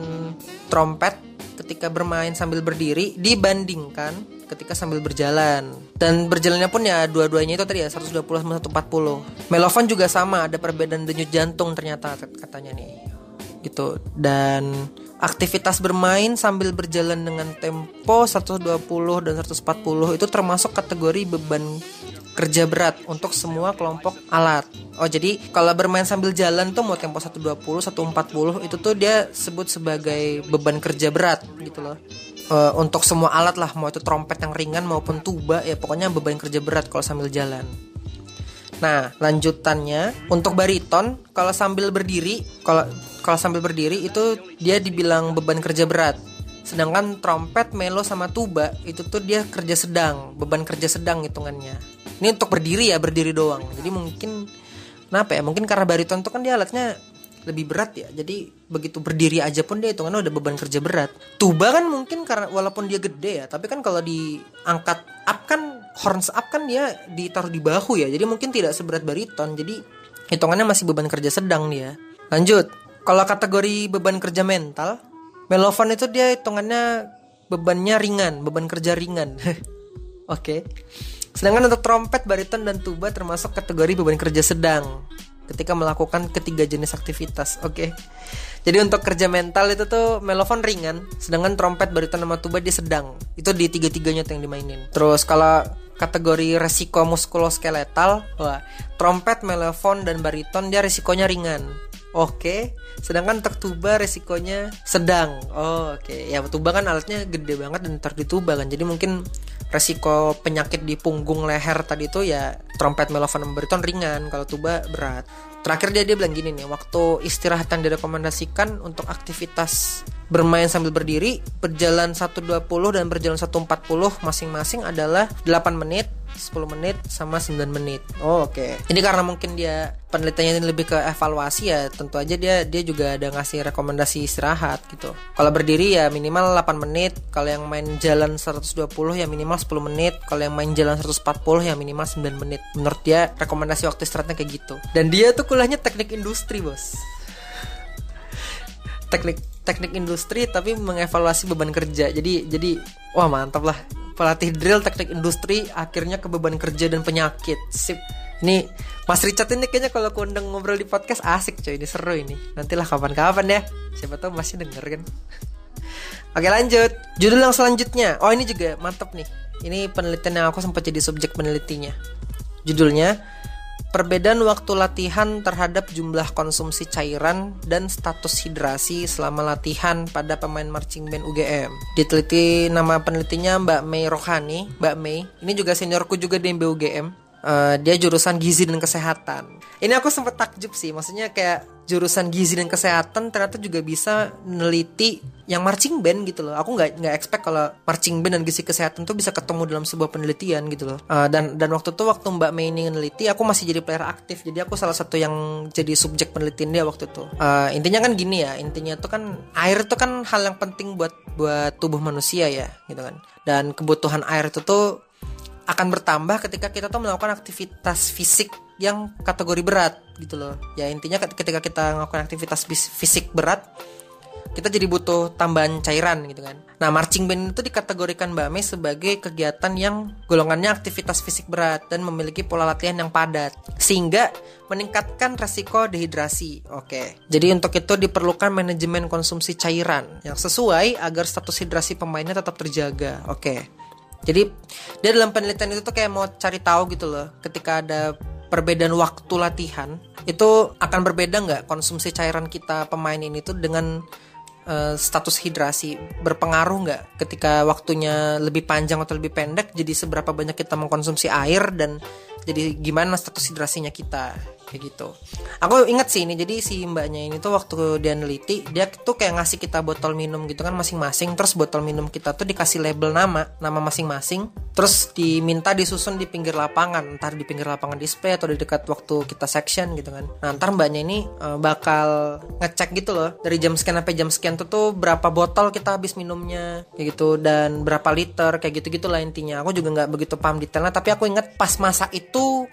trompet ketika bermain sambil berdiri dibandingkan ketika sambil berjalan. Dan berjalannya pun ya dua-duanya itu tadi ya 120 sama 140. Melofon juga sama, ada perbedaan denyut jantung ternyata katanya nih. Gitu. Dan aktivitas bermain sambil berjalan dengan tempo 120 dan 140 itu termasuk kategori beban kerja berat untuk semua kelompok alat. Oh jadi kalau bermain sambil jalan tuh mau tempo 120, 140 itu tuh dia sebut sebagai beban kerja berat gitu loh. Uh, untuk semua alat lah mau itu trompet yang ringan maupun tuba ya pokoknya beban kerja berat kalau sambil jalan. Nah, lanjutannya untuk bariton kalau sambil berdiri, kalau kalau sambil berdiri itu dia dibilang beban kerja berat. Sedangkan trompet, melo sama tuba itu tuh dia kerja sedang, beban kerja sedang hitungannya. Ini untuk berdiri ya, berdiri doang. Jadi mungkin kenapa ya? Mungkin karena bariton tuh kan dia alatnya lebih berat ya. Jadi begitu berdiri aja pun dia hitungannya udah beban kerja berat. Tuba kan mungkin karena walaupun dia gede ya, tapi kan kalau diangkat up kan horns up kan dia ditaruh di bahu ya jadi mungkin tidak seberat bariton jadi hitungannya masih beban kerja sedang dia lanjut kalau kategori beban kerja mental melofon itu dia hitungannya bebannya ringan beban kerja ringan oke okay. Sedangkan untuk trompet bariton dan tuba termasuk kategori beban kerja sedang ketika melakukan ketiga jenis aktivitas. Oke. Jadi untuk kerja mental itu tuh melofon ringan, sedangkan trompet, bariton sama tuba dia sedang. Itu di tiga-tiganya yang dimainin. Terus kalau kategori resiko muskuloskeletal, wah, trompet, melofon dan bariton dia resikonya ringan. Oke, sedangkan untuk tuba resikonya sedang. Oh, oke. Ya tuba kan alatnya gede banget dan ntar di tuba kan. Jadi mungkin resiko penyakit di punggung leher tadi itu ya trompet, melofon, bariton ringan. Kalau tuba berat. Terakhir dia dia bilang gini nih, waktu istirahat yang direkomendasikan untuk aktivitas bermain sambil berdiri berjalan 120 dan berjalan 140 masing-masing adalah 8 menit 10 menit sama 9 menit. Oh, oke. Okay. Ini karena mungkin dia penelitiannya ini lebih ke evaluasi ya, tentu aja dia dia juga ada ngasih rekomendasi istirahat gitu. Kalau berdiri ya minimal 8 menit, kalau yang main jalan 120 ya minimal 10 menit, kalau yang main jalan 140 ya minimal 9 menit. Menurut dia rekomendasi waktu istirahatnya kayak gitu. Dan dia tuh kuliahnya teknik industri, Bos. Teknik teknik industri tapi mengevaluasi beban kerja. Jadi jadi wah mantap lah. Pelatih drill teknik industri akhirnya ke beban kerja dan penyakit. Sip. Ini Mas Richard ini kayaknya kalau kundang ngobrol di podcast asik coy. Ini seru ini. Nantilah kapan-kapan ya. Siapa tahu masih denger kan? Oke lanjut. Judul yang selanjutnya. Oh ini juga mantap nih. Ini penelitian yang aku sempat jadi subjek penelitinya. Judulnya Perbedaan waktu latihan terhadap jumlah konsumsi cairan dan status hidrasi selama latihan pada pemain marching band UGM. Diteliti nama penelitinya Mbak Mei Rohani, Mbak Mei. Ini juga seniorku juga di MB UGM. Uh, dia jurusan gizi dan kesehatan. Ini aku sempat takjub sih, maksudnya kayak jurusan gizi dan kesehatan ternyata juga bisa neliti yang marching band gitu loh. Aku nggak nggak expect kalau marching band dan gizi kesehatan tuh bisa ketemu dalam sebuah penelitian gitu loh. Uh, dan dan waktu itu waktu Mbak Mei ini neliti, aku masih jadi player aktif. Jadi aku salah satu yang jadi subjek penelitian dia waktu itu. Uh, intinya kan gini ya, intinya tuh kan air itu kan hal yang penting buat buat tubuh manusia ya, gitu kan. Dan kebutuhan air itu tuh akan bertambah ketika kita tuh melakukan aktivitas fisik yang kategori berat gitu loh. Ya intinya ketika kita melakukan aktivitas fisik berat, kita jadi butuh tambahan cairan gitu kan. Nah, marching band itu dikategorikan Mbak Mei sebagai kegiatan yang golongannya aktivitas fisik berat dan memiliki pola latihan yang padat sehingga meningkatkan resiko dehidrasi. Oke. Jadi untuk itu diperlukan manajemen konsumsi cairan yang sesuai agar status hidrasi pemainnya tetap terjaga. Oke. Jadi dia dalam penelitian itu tuh kayak mau cari tahu gitu loh ketika ada perbedaan waktu latihan itu akan berbeda nggak konsumsi cairan kita pemain ini tuh dengan uh, status hidrasi berpengaruh nggak ketika waktunya lebih panjang atau lebih pendek jadi seberapa banyak kita mengkonsumsi air dan jadi gimana status hidrasinya kita kayak gitu. Aku ingat sih ini jadi si mbaknya ini tuh waktu dia neliti dia tuh kayak ngasih kita botol minum gitu kan masing-masing terus botol minum kita tuh dikasih label nama nama masing-masing terus diminta disusun di pinggir lapangan ntar di pinggir lapangan display atau di dekat waktu kita section gitu kan. Nah ntar mbaknya ini uh, bakal ngecek gitu loh dari jam sekian sampai jam sekian tuh tuh berapa botol kita habis minumnya kayak gitu dan berapa liter kayak gitu gitulah intinya. Aku juga nggak begitu paham detailnya tapi aku ingat pas masa itu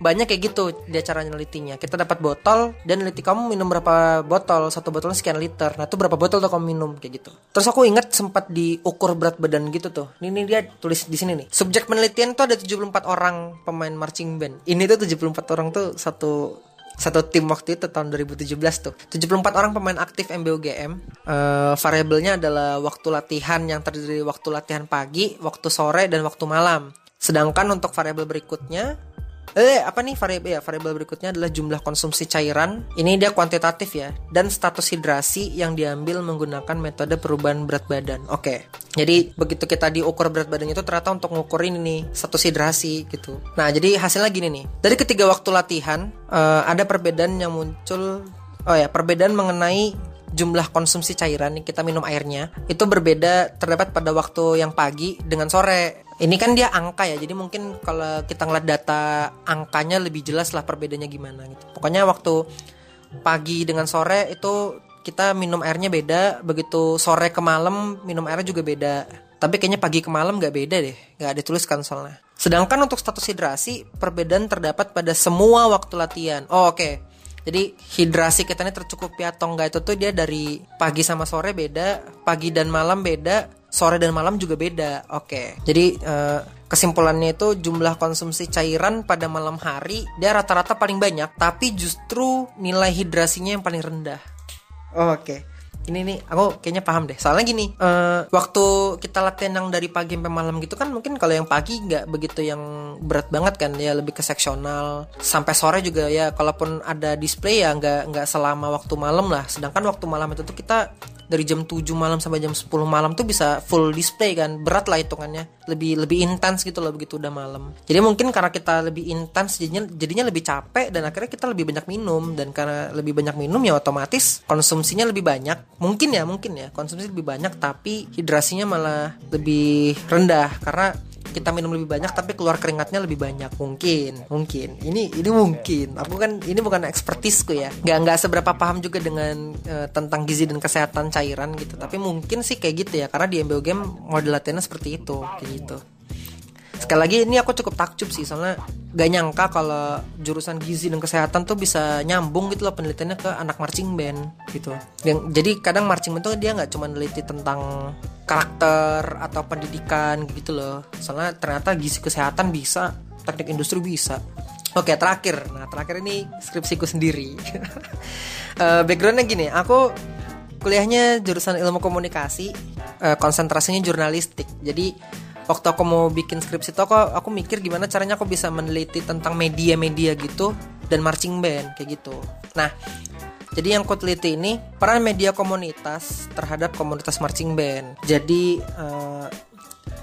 banyak kayak gitu dia caranya nelitinya kita dapat botol dan neliti kamu minum berapa botol? Satu botol sekian liter. Nah itu berapa botol tuh kamu minum? Kayak gitu. Terus aku ingat sempat diukur berat badan gitu tuh. Ini, ini dia tulis di sini nih. Subjek penelitian tuh ada 74 orang pemain marching band. Ini tuh 74 orang tuh satu satu tim waktu itu tahun 2017 tuh. 74 orang pemain aktif MBUGM uh, variabelnya adalah waktu latihan yang terdiri waktu latihan pagi waktu sore dan waktu malam. Sedangkan untuk variabel berikutnya Eh apa nih variabel ya variabel berikutnya adalah jumlah konsumsi cairan. Ini dia kuantitatif ya dan status hidrasi yang diambil menggunakan metode perubahan berat badan. Oke. Jadi begitu kita diukur berat badan itu ternyata untuk ngukurin ini status hidrasi gitu. Nah jadi hasilnya gini nih. Dari ketiga waktu latihan uh, ada perbedaan yang muncul. Oh ya perbedaan mengenai jumlah konsumsi cairan yang kita minum airnya itu berbeda terdapat pada waktu yang pagi dengan sore ini kan dia angka ya jadi mungkin kalau kita ngeliat data angkanya lebih jelas lah perbedaannya gimana gitu. Pokoknya waktu pagi dengan sore itu kita minum airnya beda begitu sore ke malam minum airnya juga beda. Tapi kayaknya pagi ke malam nggak beda deh nggak ada tuliskan soalnya. Sedangkan untuk status hidrasi perbedaan terdapat pada semua waktu latihan. Oh oke. Okay. Jadi hidrasi kita ini tercukupi atau enggak itu tuh dia dari pagi sama sore beda, pagi dan malam beda, sore dan malam juga beda. Oke. Okay. Jadi uh, kesimpulannya itu jumlah konsumsi cairan pada malam hari dia rata-rata paling banyak tapi justru nilai hidrasinya yang paling rendah oh, oke okay ini nih aku kayaknya paham deh soalnya gini uh, waktu kita latihan yang dari pagi sampai malam gitu kan mungkin kalau yang pagi nggak begitu yang berat banget kan ya lebih ke seksional sampai sore juga ya kalaupun ada display ya nggak nggak selama waktu malam lah sedangkan waktu malam itu tuh kita dari jam 7 malam sampai jam 10 malam tuh bisa full display kan. Berat lah hitungannya. Lebih lebih intens gitu loh begitu udah malam. Jadi mungkin karena kita lebih intens jadinya jadinya lebih capek dan akhirnya kita lebih banyak minum. Dan karena lebih banyak minum ya otomatis konsumsinya lebih banyak. Mungkin ya mungkin ya. Konsumsi lebih banyak tapi hidrasinya malah lebih rendah. Karena kita minum lebih banyak tapi keluar keringatnya lebih banyak. Mungkin mungkin. Ini ini mungkin. Aku kan ini bukan ekspertisku ya. Nggak nggak seberapa paham juga dengan uh, tentang gizi dan kesehatan cairan gitu. Tapi mungkin sih kayak gitu ya karena di MBO game model latihannya seperti itu kayak gitu sekali lagi ini aku cukup takjub sih soalnya gak nyangka kalau jurusan gizi dan kesehatan tuh bisa nyambung gitu loh penelitiannya ke anak marching band gitu. Yang jadi kadang marching band tuh dia nggak cuma neliti tentang karakter atau pendidikan gitu loh. Soalnya ternyata gizi kesehatan bisa teknik industri bisa. Oke terakhir. Nah terakhir ini skripsiku sendiri. Uh, backgroundnya gini aku kuliahnya jurusan ilmu komunikasi uh, konsentrasinya jurnalistik. Jadi waktu aku mau bikin skripsi aku aku mikir gimana caranya aku bisa meneliti tentang media-media gitu dan marching band kayak gitu nah jadi yang aku teliti ini peran media komunitas terhadap komunitas marching band. Jadi uh,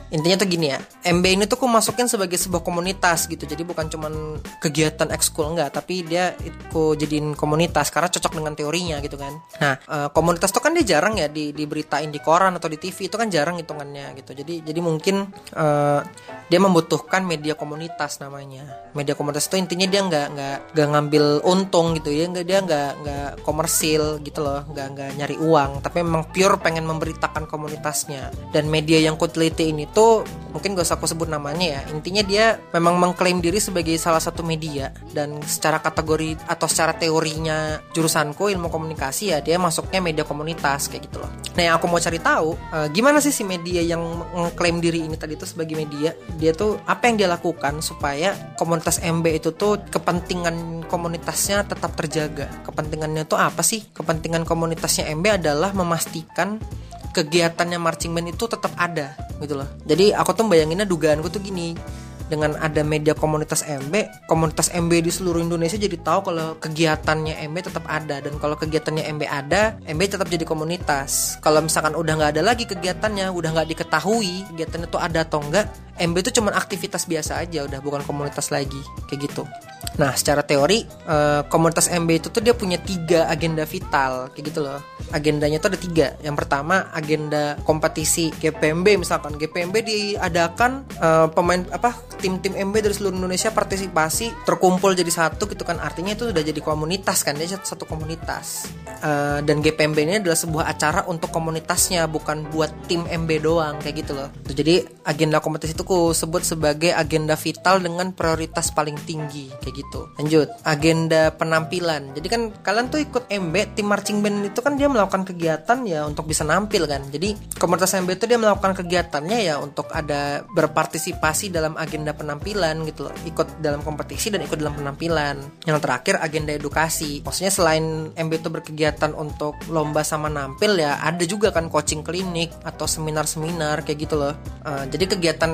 intinya tuh gini ya MB ini tuh aku masukin sebagai sebuah komunitas gitu. Jadi bukan cuman kegiatan ekskul enggak. Tapi dia aku jadiin komunitas karena cocok dengan teorinya gitu kan. Nah uh, komunitas tuh kan dia jarang ya di diberitain di koran atau di TV itu kan jarang hitungannya gitu. Jadi jadi mungkin uh, dia membutuhkan media komunitas namanya. Media komunitas itu intinya dia nggak nggak nggak ngambil untung gitu ya. Nggak dia nggak nggak komersil gitu loh. Nggak nggak nyari uang. Tapi memang pure pengen memberitakan komunitasnya. Dan media yang ku teliti ini itu mungkin gak usah aku sebut namanya ya. Intinya dia memang mengklaim diri sebagai salah satu media. Dan secara kategori atau secara teorinya jurusanku ilmu komunikasi ya dia masuknya media komunitas kayak gitu loh. Nah yang aku mau cari tahu uh, gimana sih si media yang mengklaim diri ini tadi itu sebagai media? Dia tuh apa yang dia lakukan supaya komunitas MB itu tuh kepentingan komunitasnya tetap terjaga? Kepentingannya tuh apa sih? Kepentingan komunitasnya MB adalah memastikan kegiatannya marching band itu tetap ada gitu loh jadi aku tuh bayanginnya dugaanku tuh gini dengan ada media komunitas MB, komunitas MB di seluruh Indonesia jadi tahu kalau kegiatannya MB tetap ada dan kalau kegiatannya MB ada, MB tetap jadi komunitas. Kalau misalkan udah nggak ada lagi kegiatannya, udah nggak diketahui kegiatannya itu ada atau enggak, MB itu cuma aktivitas biasa aja, udah bukan komunitas lagi, kayak gitu. Nah, secara teori uh, komunitas MB itu tuh dia punya tiga agenda vital, kayak gitu loh. Agendanya tuh ada tiga. Yang pertama agenda kompetisi GPMB misalkan GPMB diadakan uh, pemain apa tim-tim MB dari seluruh Indonesia partisipasi terkumpul jadi satu gitu kan artinya itu sudah jadi komunitas kan dia satu komunitas uh, dan GPMB ini adalah sebuah acara untuk komunitasnya bukan buat tim MB doang kayak gitu loh. Jadi agenda kompetisi itu ku sebut sebagai agenda vital dengan prioritas paling tinggi kayak gitu. Lanjut agenda penampilan. Jadi kan kalian tuh ikut MB tim marching band itu kan dia melakukan kegiatan ya untuk bisa nampil kan. Jadi komunitas MB itu dia melakukan kegiatannya ya untuk ada berpartisipasi dalam agenda penampilan gitu loh. Ikut dalam kompetisi dan ikut dalam penampilan. Yang terakhir agenda edukasi. Maksudnya selain MB itu berkegiatan untuk lomba sama nampil ya ada juga kan coaching klinik atau seminar-seminar kayak gitu loh. Uh, jadi kegiatan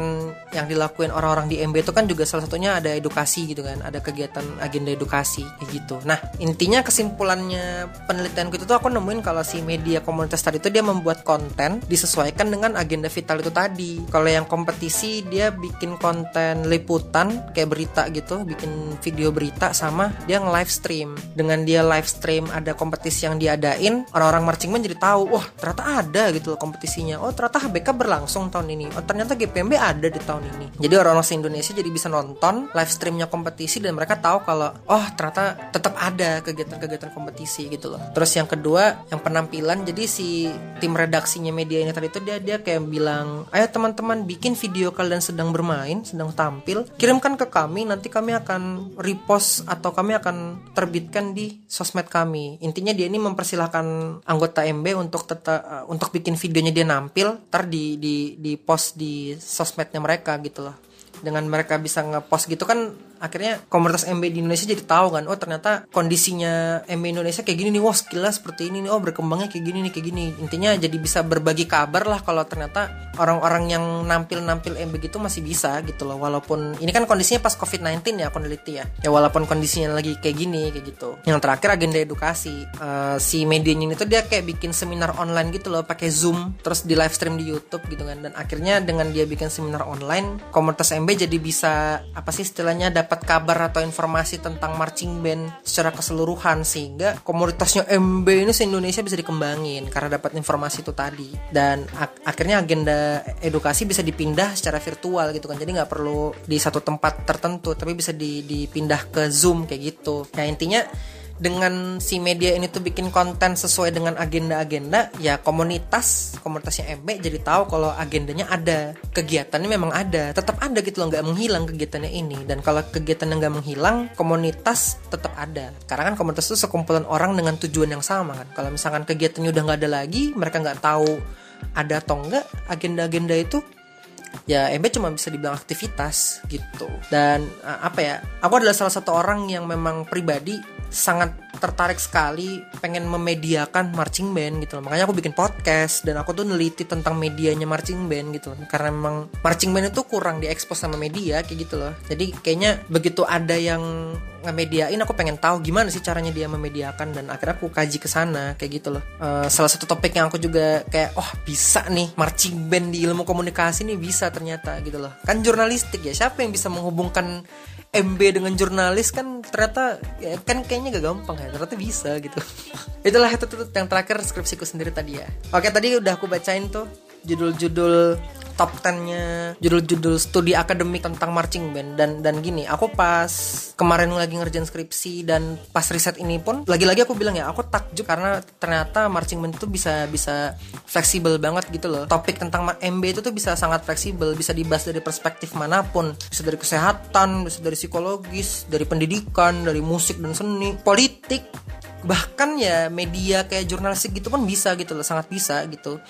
yang dilakuin orang-orang di MB itu kan juga salah satunya ada edukasi gitu kan. Ada kegiatan agenda edukasi kayak gitu. Nah intinya kesimpulannya penelitianku itu tuh aku nemuin kalau si media komunitas tadi itu dia membuat konten disesuaikan dengan agenda vital itu tadi. Kalau yang kompetisi dia bikin konten liputan kayak berita gitu, bikin video berita sama dia nge live stream. Dengan dia live stream ada kompetisi yang diadain, orang-orang marching band jadi tahu, wah ternyata ada gitu loh kompetisinya. Oh ternyata HBK berlangsung tahun ini. Oh ternyata GPMB ada di tahun ini. Jadi orang-orang se Indonesia jadi bisa nonton live streamnya kompetisi dan mereka mereka tahu kalau oh ternyata tetap ada kegiatan-kegiatan kompetisi gitu loh. Terus yang kedua yang penampilan jadi si tim redaksinya media ini tadi itu dia dia kayak bilang ayo teman-teman bikin video kalian sedang bermain sedang tampil kirimkan ke kami nanti kami akan repost atau kami akan terbitkan di sosmed kami. Intinya dia ini mempersilahkan anggota MB untuk tetap uh, untuk bikin videonya dia nampil ter di di di post di sosmednya mereka gitu loh dengan mereka bisa ngepost gitu kan akhirnya komunitas MB di Indonesia jadi tahu kan oh ternyata kondisinya MB Indonesia kayak gini nih wah skillnya seperti ini nih oh berkembangnya kayak gini nih kayak gini. Intinya jadi bisa berbagi kabar lah kalau ternyata orang-orang yang nampil-nampil MB gitu masih bisa gitu loh. Walaupun ini kan kondisinya pas COVID-19 ya aku neliti ya. Ya walaupun kondisinya lagi kayak gini kayak gitu. Yang terakhir agenda edukasi. Uh, si medianya ini tuh dia kayak bikin seminar online gitu loh pakai Zoom terus di live stream di YouTube gitu kan. Dan akhirnya dengan dia bikin seminar online komunitas MB jadi bisa apa sih istilahnya dapat dapat kabar atau informasi tentang marching band secara keseluruhan sehingga komunitasnya MB ini se Indonesia bisa dikembangin karena dapat informasi itu tadi. Dan ak akhirnya agenda edukasi bisa dipindah secara virtual gitu kan. Jadi nggak perlu di satu tempat tertentu tapi bisa di, dipindah ke Zoom kayak gitu. Ya intinya dengan si media ini tuh bikin konten sesuai dengan agenda-agenda ya komunitas komunitasnya MB jadi tahu kalau agendanya ada. Kegiatannya memang ada tetap ada gitu loh nggak menghilang kegiatannya ini. Dan kalau kegiatannya nggak menghilang komunitas tetap ada. Karena kan komunitas itu sekumpulan orang dengan tujuan yang sama kan. Kalau misalkan kegiatannya udah nggak ada lagi mereka nggak tahu ada atau enggak agenda-agenda itu ya MB cuma bisa dibilang aktivitas gitu. Dan apa ya aku adalah salah satu orang yang memang pribadi sangat tertarik sekali pengen memediakan marching band gitu loh. Makanya aku bikin podcast dan aku tuh neliti tentang medianya marching band gitu loh. Karena memang marching band itu kurang diekspos sama media kayak gitu loh. Jadi kayaknya begitu ada yang ngemediain aku pengen tahu gimana sih caranya dia memediakan dan akhirnya aku kaji ke sana kayak gitu loh. Uh, salah satu topik yang aku juga kayak oh bisa nih marching band di ilmu komunikasi nih bisa ternyata gitu loh. Kan jurnalistik ya. Siapa yang bisa menghubungkan MB dengan jurnalis kan ternyata ya, kan kayaknya gak gampang ya ternyata bisa gitu. Itulah itu, itu, yang terakhir skripsiku sendiri tadi ya. Oke tadi udah aku bacain tuh judul-judul top 10-nya judul-judul studi akademik tentang marching band. Dan dan gini aku pas kemarin lagi ngerjain skripsi dan pas riset ini pun lagi-lagi aku bilang ya aku takjub karena ternyata marching band itu bisa bisa fleksibel banget gitu loh. Topik tentang MB itu tuh bisa sangat fleksibel bisa dibahas dari perspektif mana pun. Bisa dari kesehatan bisa dari psikologis dari pendidikan dari musik dan seni politik. Bahkan ya media kayak jurnalistik gitu pun bisa gitu loh sangat bisa gitu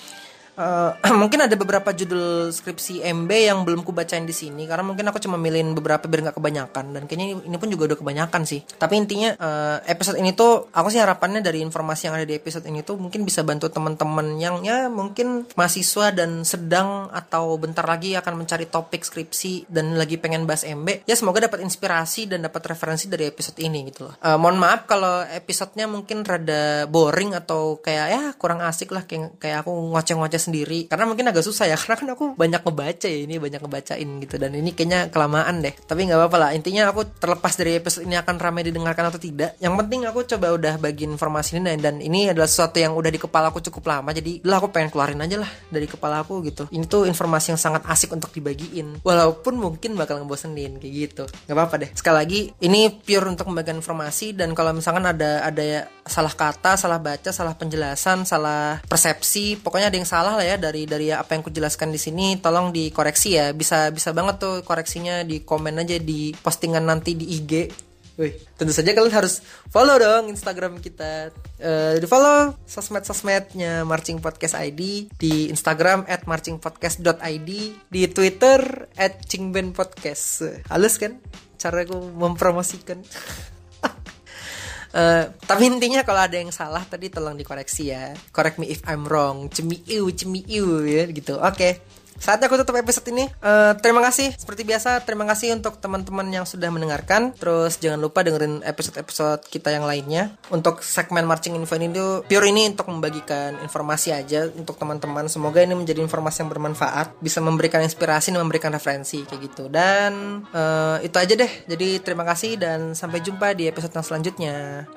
Uh, mungkin ada beberapa judul skripsi MB yang belum ku bacain di sini karena mungkin aku cuma milihin beberapa biar nggak kebanyakan dan kayaknya ini pun juga udah kebanyakan sih. Tapi intinya uh, episode ini tuh aku sih harapannya dari informasi yang ada di episode ini tuh mungkin bisa bantu teman-teman yang ya mungkin mahasiswa dan sedang atau bentar lagi akan mencari topik skripsi dan lagi pengen bahas MB. Ya semoga dapat inspirasi dan dapat referensi dari episode ini gitu loh. Uh, mohon maaf kalau episodenya mungkin rada boring atau kayak ya kurang asik lah kayak kayak aku ngoceh-ngoceh sendiri. Karena mungkin agak susah ya karena kan aku banyak ngebaca ya ini banyak ngebacain gitu. Dan ini kayaknya kelamaan deh. Tapi nggak apa-apa lah intinya aku terlepas dari episode ini akan ramai didengarkan atau tidak. Yang penting aku coba udah bagi informasi ini dan ini adalah sesuatu yang udah di kepala aku cukup lama. Jadi lah aku pengen keluarin aja lah dari kepala aku gitu. Ini tuh informasi yang sangat asik untuk dibagiin. Walaupun mungkin bakal ngebosenin kayak gitu. Nggak apa-apa deh. Sekali lagi ini pure untuk membagikan informasi. Dan kalau misalkan ada ada salah kata salah baca salah penjelasan salah persepsi pokoknya ada yang salah lah ya dari dari apa yang kujelaskan di sini tolong dikoreksi ya bisa bisa banget tuh koreksinya di komen aja di postingan nanti di IG Wih, tentu saja kalian harus follow dong Instagram kita. Uh, di follow sosmed-sosmednya Marching Podcast ID di Instagram at marchingpodcast.id di Twitter at Podcast. Halus kan? Cara aku mempromosikan. Uh, tapi intinya kalau ada yang salah tadi tolong dikoreksi ya. Correct me if I'm wrong. Cemiu, cemiu ya gitu. Oke. Okay. Saatnya aku tutup episode ini. Uh, terima kasih seperti biasa. Terima kasih untuk teman-teman yang sudah mendengarkan. Terus jangan lupa dengerin episode-episode kita yang lainnya. Untuk segmen marching info ini tuh pure ini untuk membagikan informasi aja untuk teman-teman. Semoga ini menjadi informasi yang bermanfaat, bisa memberikan inspirasi dan memberikan referensi kayak gitu. Dan uh, itu aja deh. Jadi terima kasih dan sampai jumpa di episode yang selanjutnya.